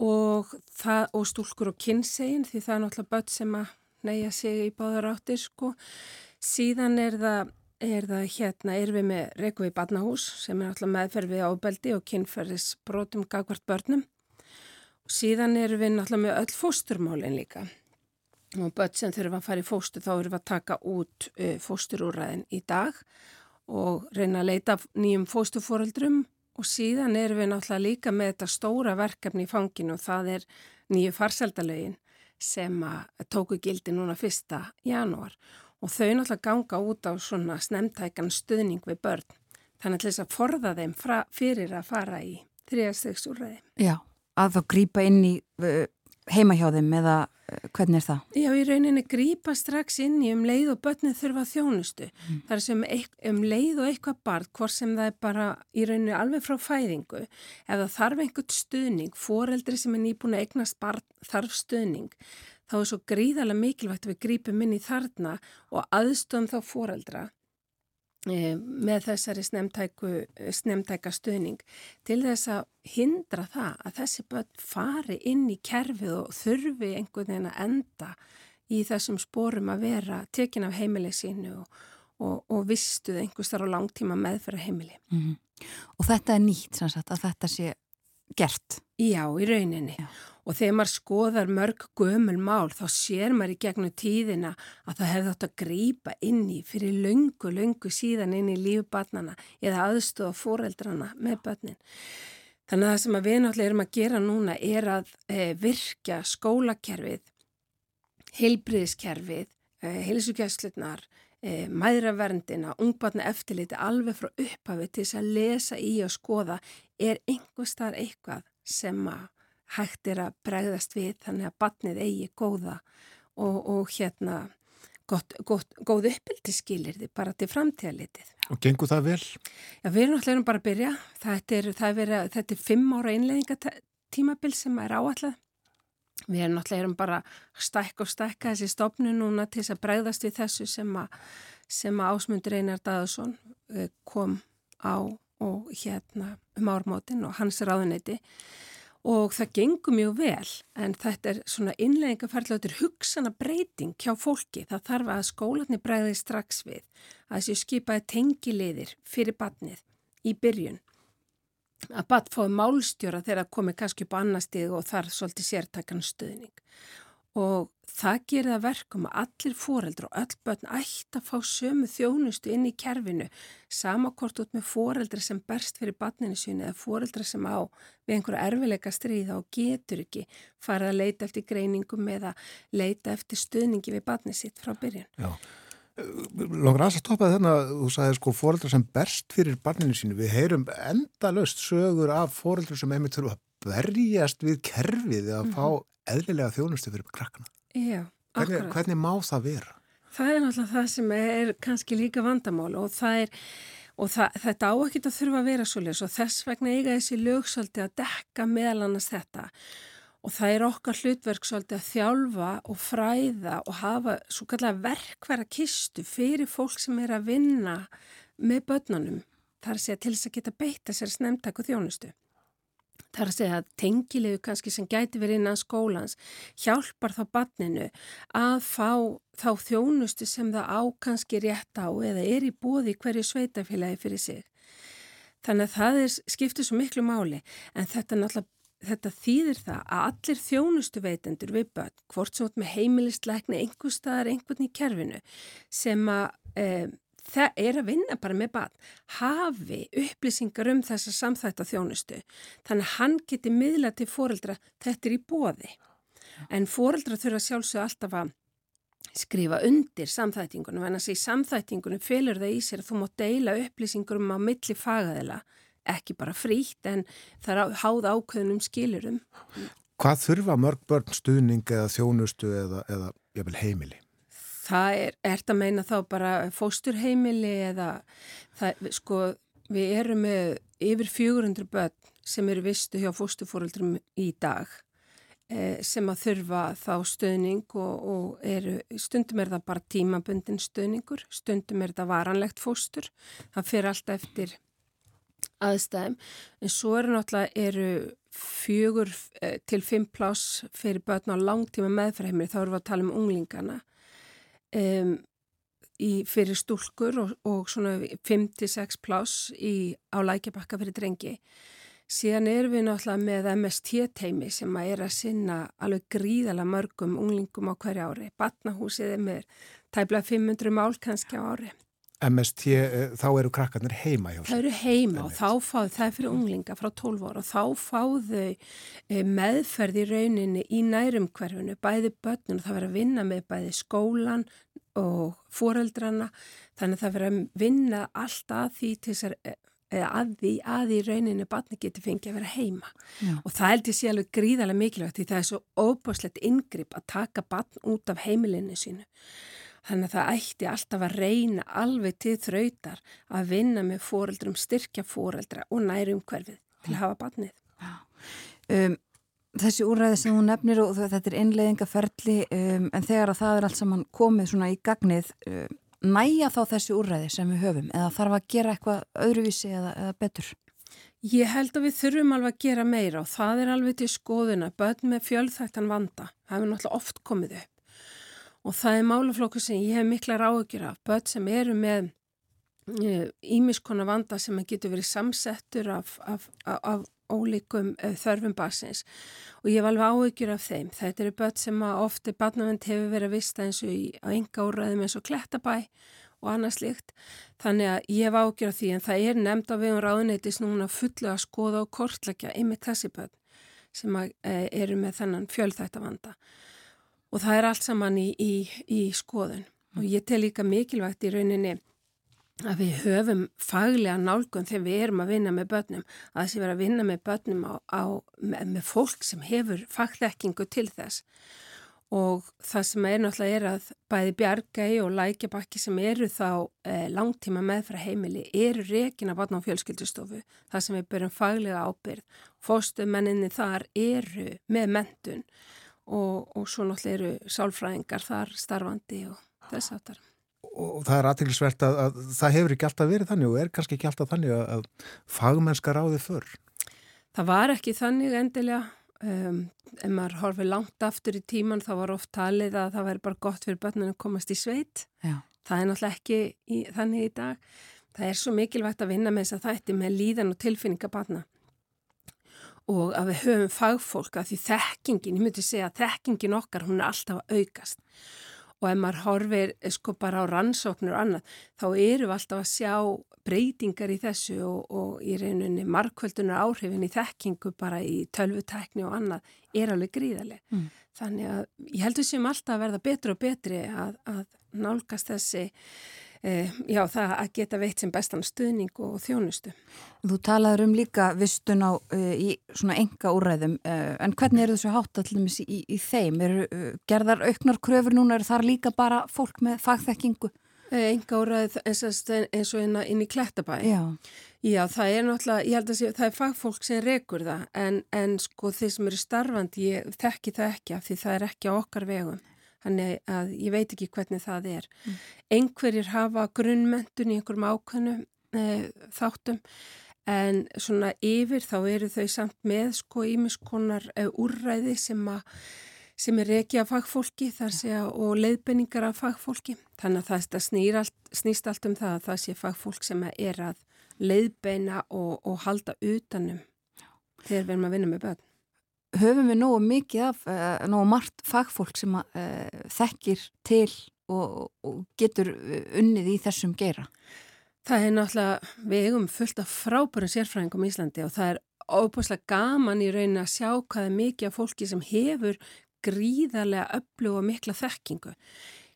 Og, það, og stúlkur og kynnsegin því það er náttúrulega börn sem að neyja sig í báðar áttir sko. Síðan er það er það hérna, er við með Reykjavík Barnahús sem er alltaf meðferð við ábeldi og kynferðis brotum gagvart börnum. Og síðan er við alltaf með öll fósturmálin líka. Og börn sem þurfa að fara í fóstur þá erum við að taka út uh, fósturúræðin í dag. og reyna að leita nýjum fósturfóreldrum og síðan erum við náttúrulega líka með þetta stóra verkefni í fanginu og það er nýju farseldalögin sem tóku gildi núna fyrsta janúar og þau náttúrulega ganga út á svona snemtækan stuðning við börn. Þannig að þess að forða þeim fra, fyrir að fara í þriðastegsúræði. Já, að þá grýpa inn í uh, heima hjá þeim eða uh, hvernig er það? Já, í rauninni grýpa strax inn í um leið og börnið þurfa þjónustu. Mm. Það er sem um leið og eitthvað barn, hvort sem það er bara í rauninni alveg frá fæðingu, það þarf einhvert stuðning, foreldri sem er nýbúin að eignast barn þarf stuðning, þá er svo gríðarlega mikilvægt að við grípum inn í þarna og aðstöðum þá fóreldra e, með þessari snemtæka stuðning til þess að hindra það að þessi börn fari inn í kerfið og þurfi einhvern veginn að enda í þessum spórum að vera tekin af heimilið sínu og, og, og vistuð einhverstar á langtíma meðferða heimili. Mm -hmm. Og þetta er nýtt sannsagt að þetta sé gert? Já, í rauninni. Já. Og þegar maður skoðar mörg gömul mál þá sér maður í gegnum tíðina að það hefði átt að grýpa inn í fyrir löngu, löngu síðan inn í lífubarnana eða aðstofa fóreldrana með börnin. Þannig að það sem við náttúrulega erum að gera núna er að e, virkja skólakerfið, heilbriðiskerfið, e, heilsugjæslunar, e, mæðraverndina, ungbarna eftirliti alveg frá upphafi til þess að lesa í og skoða er einhvers þar eitthvað sem að hægt er að bregðast við þannig að batnið eigi góða og, og hérna gott, gott, góð uppbyldi skilir þið bara til framtíðalitið. Og gengur það vel? Já, við erum náttúrulega bara að byrja. Þetta er, er, vera, þetta er fimm ára einleðingatímabil sem er áallega. Við erum náttúrulega bara stækka og stækka þessi stopnu núna til þess að bregðast við þessu sem að, sem að ásmundur Einar Daðarsson eh, kom á og hérna um ármótin og hans ráðuneyti og það gengur mjög vel en þetta er svona innleggingaferðlautur hugsana breyting hjá fólki. Það þarf að skólanir bregði strax við að þessi skipaði tengiliðir fyrir batnið í byrjun. Að bat fái málstjóra þegar það komi kannski upp á annar stíð og þar svolítið sértakann stöðning og það gerir það verkum að allir fóreldra og öll börn ætti að fá sömu þjónustu inn í kerfinu samakort út með fóreldra sem berst fyrir barninu sínu eða fóreldra sem á við einhverja erfileika stríða og getur ekki farið að leita eftir greiningum eða leita eftir stuðningi við barni sitt frá byrjun. Já. Langar aðs að stoppa þarna, þú sagði sko fóreldra sem berst fyrir barninu sínu, við heyrum endalöst sögur af fóreldra sem einmitt þurfa að berjast við kerfið að mm -hmm. fá eðlilega þjónustu fyrir krakkana. Já, hvernig, hvernig má það vera? Það er náttúrulega það sem er kannski líka vandamál og það er og það, þetta á ekki að þurfa að vera svolítið og þess vegna eiga þessi lögsaldi að dekka meðal annars þetta og það er okkar hlutverk svolítið að þjálfa og fræða og hafa svo kallega verkværa kistu fyrir fólk sem er að vinna með börnunum þar segja til þess að geta beita sér snemtak og þjónustu. Það er að segja að tengilegu kannski sem gæti verið innan skólans hjálpar þá barninu að fá þá þjónustu sem það á kannski rétt á eða er í bóði hverju sveitafélagi fyrir sig. Þannig að það er, skiptir svo miklu máli en þetta náttúrulega Þetta þýðir það að allir þjónustu veitendur við börn, hvort út með heimilistleikni, einhver staðar, einhvern í kerfinu sem að e, það er að vinna bara með barn, hafi upplýsingar um þessa samþætta þjónustu. Þannig að hann geti miðla til foreldra, þetta er í bóði. En foreldra þurfa sjálfsög alltaf að skrifa undir samþættingunum, en að sé samþættingunum fylgur það í sér að þú má deila upplýsingur um á milli fagaðila, ekki bara frítt en það er háð ákveðunum skilurum. Hvað þurfa mörg börn stuðning eða þjónustu eða, eða heimili? Það er, ert að meina þá bara fósturheimili eða það, sko, við erum með yfir 400 börn sem eru vistu hjá fósturfóreldrum í dag eh, sem að þurfa þá stöðning og, og eru, stundum er það bara tímabundin stöðningur, stundum er það varanlegt fóstur, það fyrir alltaf eftir aðstæðum, en svo eru náttúrulega eru fjögur eh, til fimm pláss fyrir börn á langtíma meðferðheimili, þá erum við að tala um unglingana um, í, fyrir stúlkur og, og svona 5-6 pláss á lækjabakka fyrir drengi. Síðan erum við náttúrulega með MST-teimi sem að er að sinna alveg gríðala mörgum unglingum á hverju ári. Batnahúsið er með tæbla 500 mál kannski á ári. MST, eh, þá eru krakkarnir heima hjá Það sér. eru heima og þá fáðu, það er fyrir unglinga frá 12 ára og þá fáðu e, meðferð í rauninni í nærum hverfunu, bæði börnun og það verður að vinna með bæði skólan og foreldrana, þannig að það verður að vinna allt að því til þess að eða að því að í rauninni barni geti fengið að vera heima Já. og það held ég sé alveg gríðarlega mikilvægt því það er svo óbúslegt yngripp að taka barn út af heimilinu sínu þannig að það ætti alltaf að reyna alveg til þrautar að vinna með foreldrum, styrkja foreldra og næri umhverfið til að hafa barnið. Um, þessi úrræði sem þú nefnir og þetta er innleiðingaferli um, en þegar að það er allt saman komið svona í gagnið um, næja þá þessi úrræði sem við höfum eða þarf að gera eitthvað öðruvísi eða, eða betur? Ég held að við þurfum alveg að gera meira og það er alveg til skoðuna, börn með fjölþættan vanda, það hefur náttúrulega oft komið upp og það er málaflokkur sem ég hef mikla ráðugjur af, börn sem eru með ímiskona vanda sem getur verið samsettur af, af, af, af ólíkum uh, þörfum basins og ég hef alveg áhugjur af þeim. Þetta eru börn sem að ofti barnavend hefur verið að vista eins og í, á enga úrræðum eins og klettabæ og annað slíkt. Þannig að ég hef áhugjur af því en það er nefnd á vegum ráðuneytis núna fullu að skoða og kortlækja einmitt þessi börn sem uh, eru með þennan fjölþættavanda og það er allt saman í, í, í skoðun. Og ég tel líka mikilvægt í rauninni að við höfum faglega nálgun þegar við erum að vinna með börnum. Að þessi vera að vinna með börnum á, á, með, með fólk sem hefur fagþekkingu til þess. Og það sem er náttúrulega er að bæði bjargæi og lækjabakki sem eru þá eh, langtíma meðfra heimili eru rekin að barna á fjölskyldustofu það sem við byrjum faglega ábyrð fóstumenninni þar eru með mentun og, og svo náttúrulega eru sálfræðingar þar starfandi og þess aftar Og það er aðtilsvert að, að það hefur ekki alltaf verið þannig og er kannski ekki alltaf þannig að, að fagmennska ráði fyrr. Það var ekki þannig endilega, um, ef maður horfið langt aftur í tíman þá var oft talið að það væri bara gott fyrir börnunum að komast í sveit. Já. Það er náttúrulega ekki í, þannig í dag. Það er svo mikilvægt að vinna með þess að þætti með líðan og tilfinningabarna og að við höfum fagfólk að því þekkingin, ég myndi segja að þekkingin okkar hún er alltaf að aukast og ef maður horfir sko bara á rannsóknir og annað þá eru við alltaf að sjá breytingar í þessu og, og í reyninni markvöldunar áhrifin í þekkingu bara í tölvutekni og annað er alveg gríðarlega. Mm. Þannig að ég heldur sem alltaf að verða betri og betri að, að nálgast þessi Eh, já, það að geta veitt sem bestan stuðning og þjónustu. Þú talaður um líka vistun á uh, í svona enga úrræðum uh, en hvernig eru þessu hátt allir í, í þeim? Uh, gerðar auknar kröfur núna, er þar líka bara fólk með fagþekkingu? Enga úrræð eins, eins og inn, inn í Klettabæ. Já. Já, það er náttúrulega, ég held að sé, það er fagfólk sem rekur það en, en sko þeir sem eru starfandi, ég þekki það ekki af því það er ekki á okkar vegum. Þannig að ég veit ekki hvernig það er. Mm. Einhverjir hafa grunnmentun í einhverjum ákveðnu e, þáttum en svona yfir þá eru þau samt með sko ímiskonar e, úrræði sem, a, sem er reiki af fagfólki segja, og leiðbenningar af fagfólki. Þannig að það allt, snýst allt um það að það sé fagfólk sem er að leiðbeina og, og halda utanum þegar við erum að vinna með börn höfum við nógu mikið af, uh, nógu margt fagfólk sem að, uh, þekkir til og, og getur unnið í þessum geira? Það er náttúrulega, við eigum fullt af frábærum sérfræðingum í Íslandi og það er óbúslega gaman í raunin að sjá hvað er mikið af fólki sem hefur gríðarlega öflug og mikla þekkingu.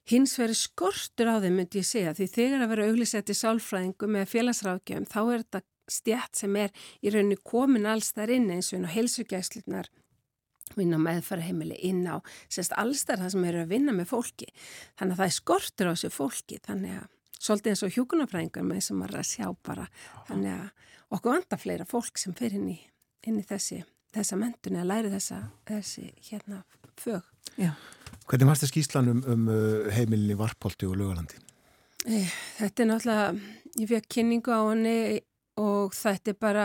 Hins vegar skortur á þeim myndi ég segja því þegar að vera auglisetti sálfræðingu með félagsrákjöfum þá er þetta stjætt sem er í rauninni komin alls þar inn eins og helsugæslunar vinna meðfæraheimili inn á sérst alls þar það sem eru að vinna með fólki þannig að það er skortur á þessu fólki þannig að svolítið eins og hjókunarfræðingar með sem maður að sjá bara þannig að okkur vanda fleira fólk sem fer inn í, inn í þessi þessa mentun eða læri þessa þessi hérna fög Já. Hvernig varst það skýslan um, um uh, heimilinni Varpolti og Lugalandi? Eh, Þetta er náttúrulega, ég fekk kynningu á henni og þetta er bara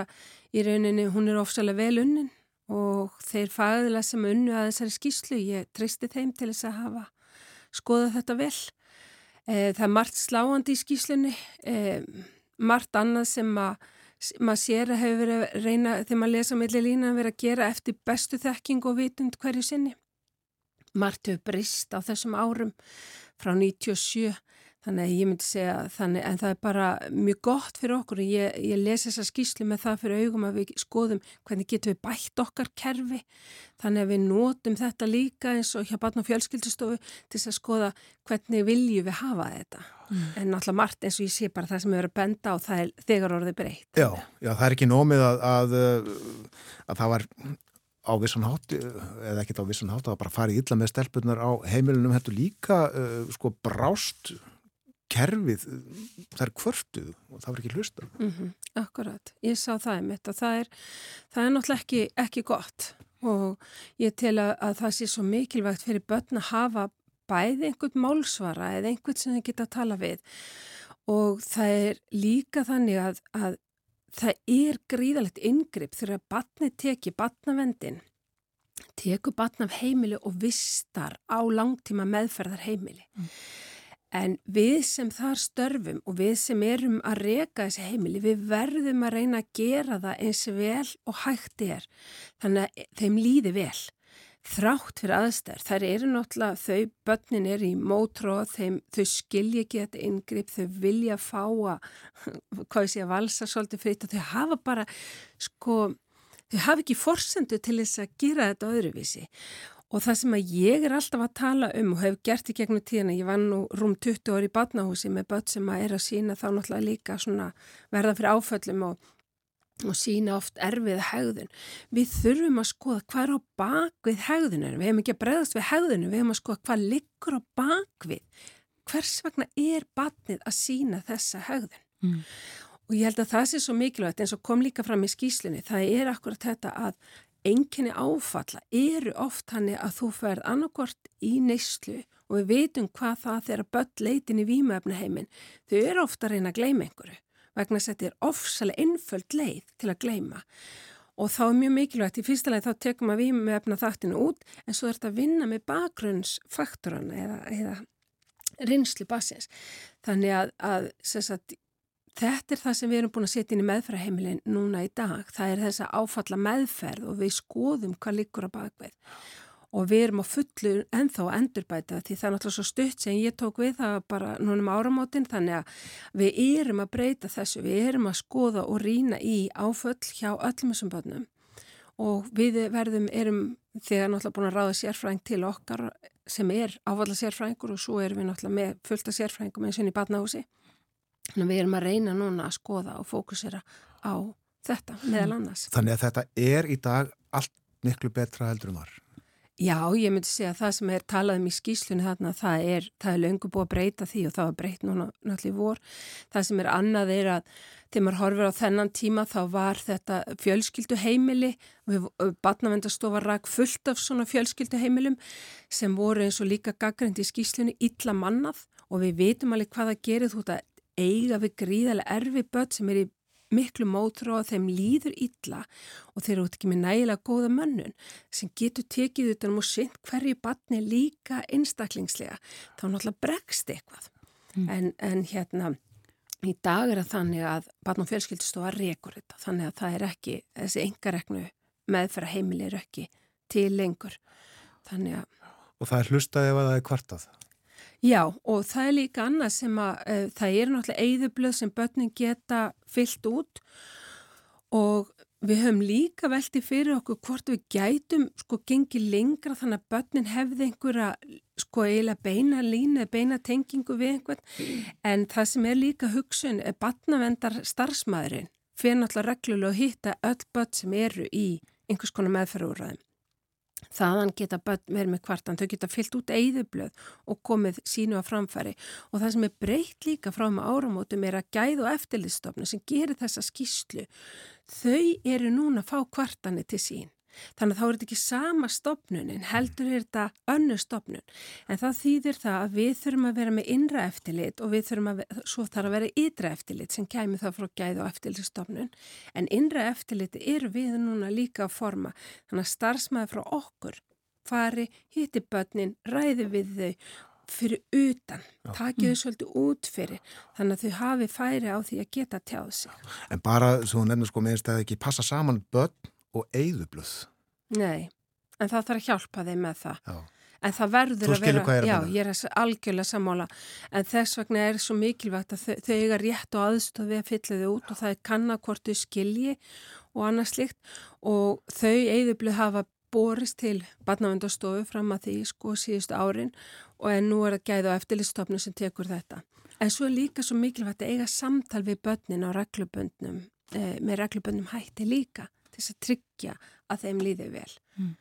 í rauninni, hún er ofsalega vel unnin og þeir fagðilega sem unnu að þessari skýslu, ég treysti þeim til þess að hafa skoða þetta vel. Eh, Það er margt sláandi í skýslunni, eh, margt annað sem að maður sér að hefur verið að reyna þegar maður lesa millir lína að vera að gera eftir bestu þekking og vitund hverju sinni. Margt hefur brist á þessum árum frá 97 þannig að ég myndi segja þannig en það er bara mjög gott fyrir okkur og ég, ég lesi þessa skýslu með það fyrir augum að við skoðum hvernig getum við bætt okkar kerfi. Þannig að við notum þetta líka eins og hjá barn og fjölskyldustofu til að skoða hvernig viljum við hafa þetta. En náttúrulega margt eins og ég sé bara það sem við erum að benda á það er þegar orðið breytt. Já, já, það er ekki nómið að, að, að það var á vissan hátt, eða ekkert á vissan hátt, að bara farið illa með stelpunar á heimilunum, þetta líka uh, sko brást kerfið, það er kvörtuð og það var ekki hlusta. Mm Akkurat, ég sá það einmitt að það er, það er náttúrulega ekki, ekki gott og ég tel að, að það sé svo mikilvægt fyrir börn að hafa bæði einhvern málsvara eða einhvern sem þið geta að tala við og það er líka þannig að, að það er gríðalegt yngripp þegar að batni teki batnavendin teku batn af heimili og vistar á langtíma meðferðar heimili. En við sem þar störfum og við sem erum að reka þessi heimili, við verðum að reyna að gera það eins vel og hægt er. Þannig að þeim líði vel. Þrátt fyrir aðstæður. Þær eru náttúrulega, þau börnin er í mótróð, þau skilja ekki þetta yngripp, þau vilja fá að, hvað sé að valsa svolítið fritt og þau hafa bara, sko, þau hafa ekki forsendu til þess að gera þetta öðruvísi. Og það sem að ég er alltaf að tala um og hef gert í gegnum tíðana, ég var nú rúm 20 ári í badnahúsi með börn sem að er að sína þá náttúrulega líka svona verða fyrir áföllum og, og sína oft erfið hegðun. Við þurfum að skoða hvað er á bakvið hegðunar, við hefum ekki að bregðast við hegðunum, við hefum að skoða hvað liggur á bakvið, hvers vegna er badnið að sína þessa hegðun. Mm. Og ég held að það sé svo mikilvægt eins og kom líka fram í skýslunni, það er akkurat þetta að enginni áfalla eru oft hannig að þú ferð annarkort í neyslu og við veitum hvað það þegar börn leitin í vímöfnaheimin, þau eru ofta að reyna að gleyma einhverju vegna þess að þetta er ofsalega einföld leið til að gleyma. Og þá er mjög mikilvægt í fyrsta leið þá tekum að vímöfna þaktinu út en svo er þetta að vinna með bakgrunnsfaktorana eða, eða rinslu basins þannig að, að sagt, Þetta er það sem við erum búin að setja inn í meðferðarheimilin núna í dag. Það er þess að áfalla meðferð og við skoðum hvað líkur á bakveð. Og við erum á fullu ennþá að endurbæta því það er náttúrulega svo stutt sem ég tók við það bara núna um áramótin þannig að við erum að breyta þessu. Við erum að skoða og rína í áföll hjá öllum þessum börnum og við verðum, erum þegar náttúrulega búin að ráða sérfræðing til okkar sem er áfalla sérfræðingur og svo erum við náttúrulega með fullta sérfræðingum eins og inn í badnahúsi. Þannig að við erum að reyna núna að skoða og fókusera á þetta meðal annars. Þannig að þetta er í dag allt miklu betra heldur um var. Já, ég myndi segja að það sem er talað um í skýslunni þarna, það er, það er löngu búið að breyta því og það var breytt núna náttúrulega í vor. Það sem er annað er að þegar maður horfir á þennan tíma þá var þetta fjölskyldu heimili og batnavendastofa rak fullt af svona fjölskyldu heimilum sem voru eins og líka gaggrind í skýslunni illa mannað og við veitum alveg hvað það gerir þú þetta eiga við gríðarlega erfi börn sem er í miklu mótrú og þeim líður illa og þeir eru ekki með nægilega góða mönnun sem getur tekið utan um og sint hverju barni líka einstaklingslega þá náttúrulega bregst eitthvað mm. en, en hérna í dag er það þannig að barn og fjölskyldistofa rekur þetta þannig að það er ekki þessi engareknu meðferða heimili er ekki til lengur þannig að Og það er hlustaði ef það er kvartað? Já, og það er líka annað sem að uh, það er náttúrulega eigðublöð sem börnin geta fyllt út og við höfum líka velti fyrir okkur hvort við gætum sko gengið lengra þannig að börnin hefði einhverja sko eiginlega beina línu eða beina tengingu við einhvern en það sem er líka hugsun er barnavendar starfsmæðurinn fyrir náttúrulega reglulega að hitta öll börn sem eru í einhvers konar meðferðúræðum. Þaðan geta börn verið með kvartan, þau geta fyllt út eigðublöð og komið sínu á framfæri og það sem er breytt líka frá með áramótum er að gæð og eftirlistofna sem gerir þessa skýslu, þau eru núna að fá kvartani til sín. Þannig að þá er þetta ekki sama stopnun en heldur er þetta önnu stopnun. En það þýðir það að við þurfum að vera með innra eftirlit og við þurfum að, svo þarf að vera ytra eftirlit sem kæmi það frá gæð og eftirlitstopnun. En innra eftirlit eru við núna líka að forma. Þannig að starfsmæði frá okkur fari, hitti börnin, ræði við þau fyrir utan, takið þau svolítið út fyrir, þannig að þau hafi færi á því að geta tjáð sig. En bara, svo nefnir sko meðist að ekki passa saman börn og eigðublöð. Nei, en það þarf að hjálpa þeim með það. Já. En það verður að vera, er já, ég er algjörlega sammála, en þess vegna er svo mikilvægt að þau, eiga rétt og aðstof við að fylla þau út og það er kanna hvort þau skilji og annað slíkt og þau eigðublið hafa borist til barnavendastofu fram að því sko síðustu árin og en nú er að gæða á eftirlistofnum sem tekur þetta. En svo er líka svo mikilvægt að eiga samtal við börnin á regluböndnum, eh, með regluböndum hætti líka til þess að tryggja að þeim líði vel. Mm.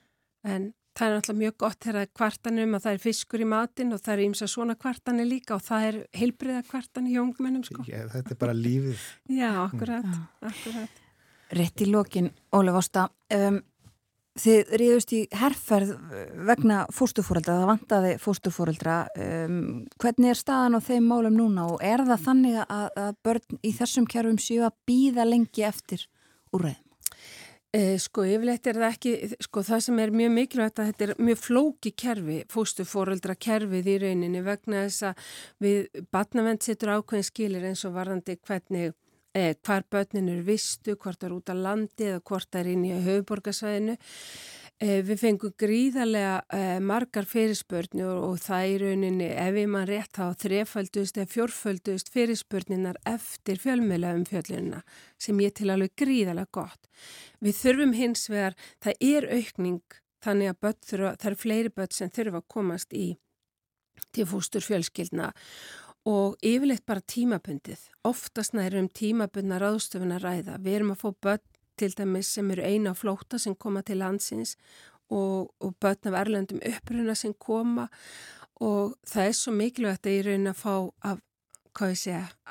En það er náttúrulega mjög gott þegar kvartanum að það er fiskur í matinn og það er ímsa svona kvartanir líka og það er heilbriða kvartanir hjá ungmennum sko. Já, þetta er bara lífið. Já, akkurat, akkurat. Rétt í lokin, Ólef Ásta, um, þið ríðust í herrferð vegna fóstufóreldra, það vantaði fóstufóreldra. Um, hvernig er staðan á þeim málum núna og er það þannig að, að börn í þessum kjærfum séu að býða lengi eftir úrræðum? E, sko, yfirleitt er það ekki, sko, það sem er mjög mikilvægt að þetta er mjög flóki kerfi, fóstufóreldra kerfið í rauninni vegna þess að við batnavend setur ákveðin skilir eins og varðandi hvernig eh, hvar börnin eru vistu, hvort er út á landi eða hvort er inn í höfuborgarsvæðinu. Eh, við fengum gríðarlega eh, margar fyrirspörni og, það í rauninni, ef ég mann rétt þá þreföldust eða fjórföldust fyrirspörninar eftir fjölmjöla um fjöllunina sem ég til alveg gríðarlega gott. Við þurfum hins vegar, það er aukning þannig að þurfa, það er fleiri börn sem þurfa að komast í til fústur fjölskyldna og yfirleitt bara tímabundið. Oftast nærum tímabundna ráðstöfun að ræða. Við erum að fá börn til dæmis sem eru eina á flóta sem koma til landsins og, og börn af erlendum uppruna sem koma og það er svo mikilvægt að ég raun að fá af,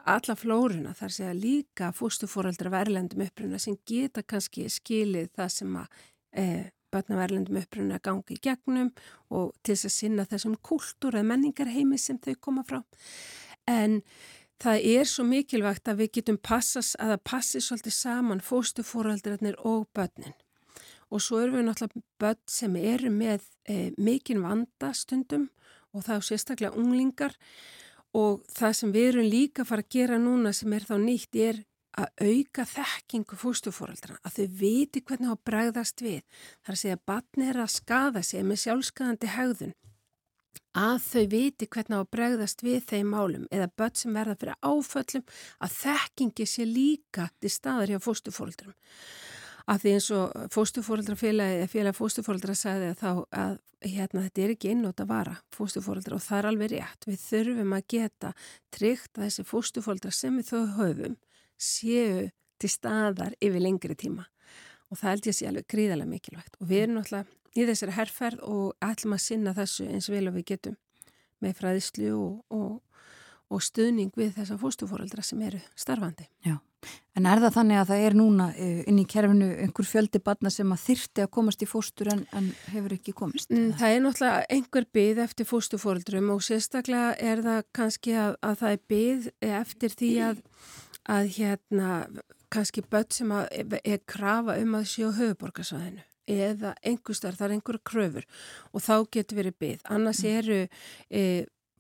alla flóruna þar segja líka fústufóraldra af erlendum uppruna sem geta kannski skilið það sem að e, börn af erlendum uppruna gangi í gegnum og til þess að sinna þessum kultúr eða menningarheimi sem þau koma frá. En það er svo mikilvægt að við getum passas, að það passi svolítið saman fóstufóraldrarnir og börnin. Og svo erum við náttúrulega börn sem eru með e, mikinn vanda stundum og það er sérstaklega unglingar og það sem við erum líka að fara að gera núna sem er þá nýtt er að auka þekkingu fóstufóraldra, að þau viti hvernig það bregðast við. Það er að segja að barni er að skada sig með sjálfskaðandi hegðun að þau viti hvernig á að bregðast við þeim málum eða börn sem verða fyrir áföllum að þekkingi sé líka til staðar hjá fóstufóldrum. Af því eins og fóstufóreldrafélagi eða félag fóstufóreldra sagði að þá að hérna þetta er ekki innótt að vara fóstufóreldra og það er alveg rétt. Við þurfum að geta tryggt að þessi fóstufóreldra sem við þau höfum séu til staðar yfir lengri tíma og það held ég sé alveg gríðarlega mikilvægt og við erum náttúrulega í þessari herrferð og ætlum að sinna þessu eins vel og við getum með fræðislu og, og, og stuðning við þessa fóstufóreldra sem eru starfandi. Já, en er það þannig að það er núna eh, inn í kerfinu einhver fjöldi barna sem að þyrti að komast í fóstur en, en hefur ekki komist? Mm, Það er náttúrulega einhver byð eftir fóstufóreldrum og sérstaklega er það kannski að, að það er byð eftir því að, að hérna kannski börn sem að er krafa um að séu höfuborgarsvæðinu eða einhverstar, það er einhverja kröfur og þá getur verið byggð. Annars eru e,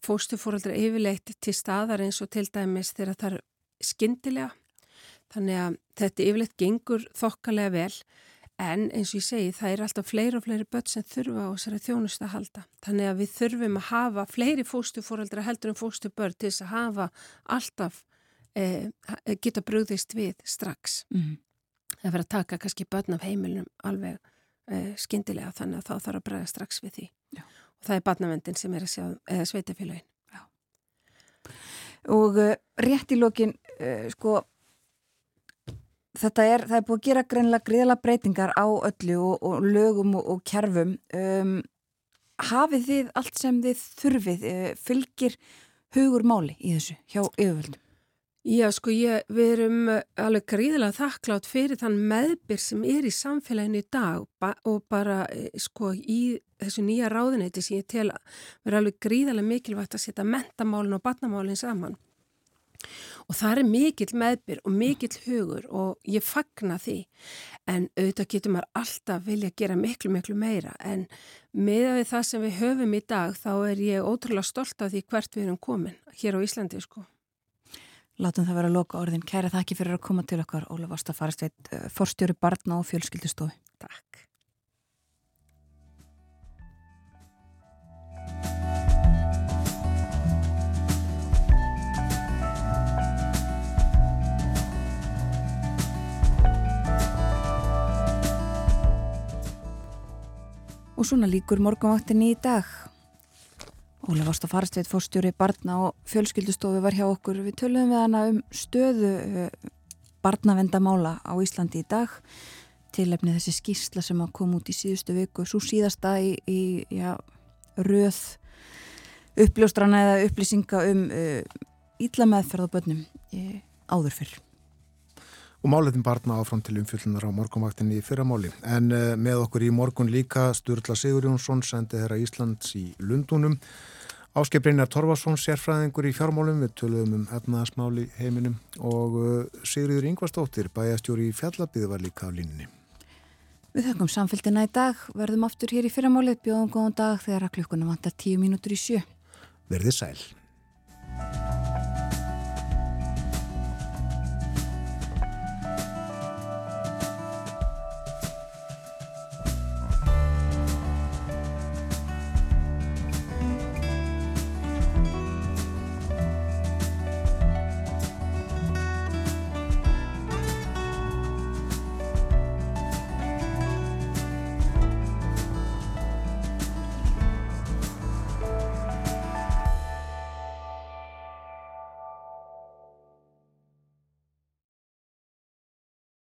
fóstufóraldra yfirleitt til staðar eins og til dæmis þegar það er skyndilega. Þannig að þetta yfirleitt gengur þokkalega vel En eins og ég segi, það er alltaf fleiri og fleiri börn sem þurfa á þessari þjónustu að halda. Þannig að við þurfum að hafa fleiri fóstufóreldra heldur en fóstubörn til þess að hafa alltaf eh, geta brugðist við strax. Mhm. Það verður að taka kannski börn af heimilum alveg eh, skyndilega þannig að þá þarf að bregða strax við því. Já. Og það er barnavendin sem er að sjá, eða sveitafélagin. Og uh, rétt í lokin, uh, sko, þetta er, það er búið að gera greinlega greiðlega breytingar á öllu og, og lögum og, og kerfum. Um, hafið þið allt sem þið þurfið, uh, fylgir hugur máli í þessu hjá yfirvöldum? Já, sko, ég, við erum uh, alveg gríðilega þakklátt fyrir þann meðbyr sem er í samfélaginu í dag ba og bara, eh, sko, í þessu nýja ráðuneyti sem ég tel að vera alveg gríðilega mikilvægt að setja mentamálin og barnamálin saman. Og það er mikill meðbyr og mikill hugur og ég fagna því. En auðvitað getur maður alltaf vilja gera miklu, miklu meira. En með það sem við höfum í dag, þá er ég ótrúlega stolt af því hvert við erum komin hér á Íslandi, sko. Látum það vera að loka orðin. Kæra þakki fyrir að koma til okkar, Ólaf Ásta Faristveit, forstjóri barna og fjölskyldustofi. Takk. Og svona líkur morgunvaktinni í dag. Ólaf Ásta Faristveit, forstjóri barna og fjölskyldustofi var hjá okkur. Við töluðum við hana um stöðu uh, barnavendamála á Íslandi í dag. Tilefni þessi skýrsla sem kom út í síðustu viku. Svo síðasta í, í já, röð uppljóstrana eða upplýsinga um uh, á börnum uh, áður fyrr. Og máletin barna áfram til umfjöllunar á morgunvaktinni í fyrramáli. En uh, með okkur í morgun líka Sturla Sigur Jónsson sendi þeirra Íslands í Lundunum. Áskei Brynjar Torfarsson, sérfræðingur í fjármálum, við töluðum um efnaðasmáli heiminum og uh, Sigriður Ingvarsdóttir, bæjastjóri í Fjallabíðu var líka á línni. Við þakkum samfélgina í dag, verðum aftur hér í fyrramálið, bjóðum góðan dag þegar að klukkunum vantar tíu mínútur í sjö. Verðið sæl.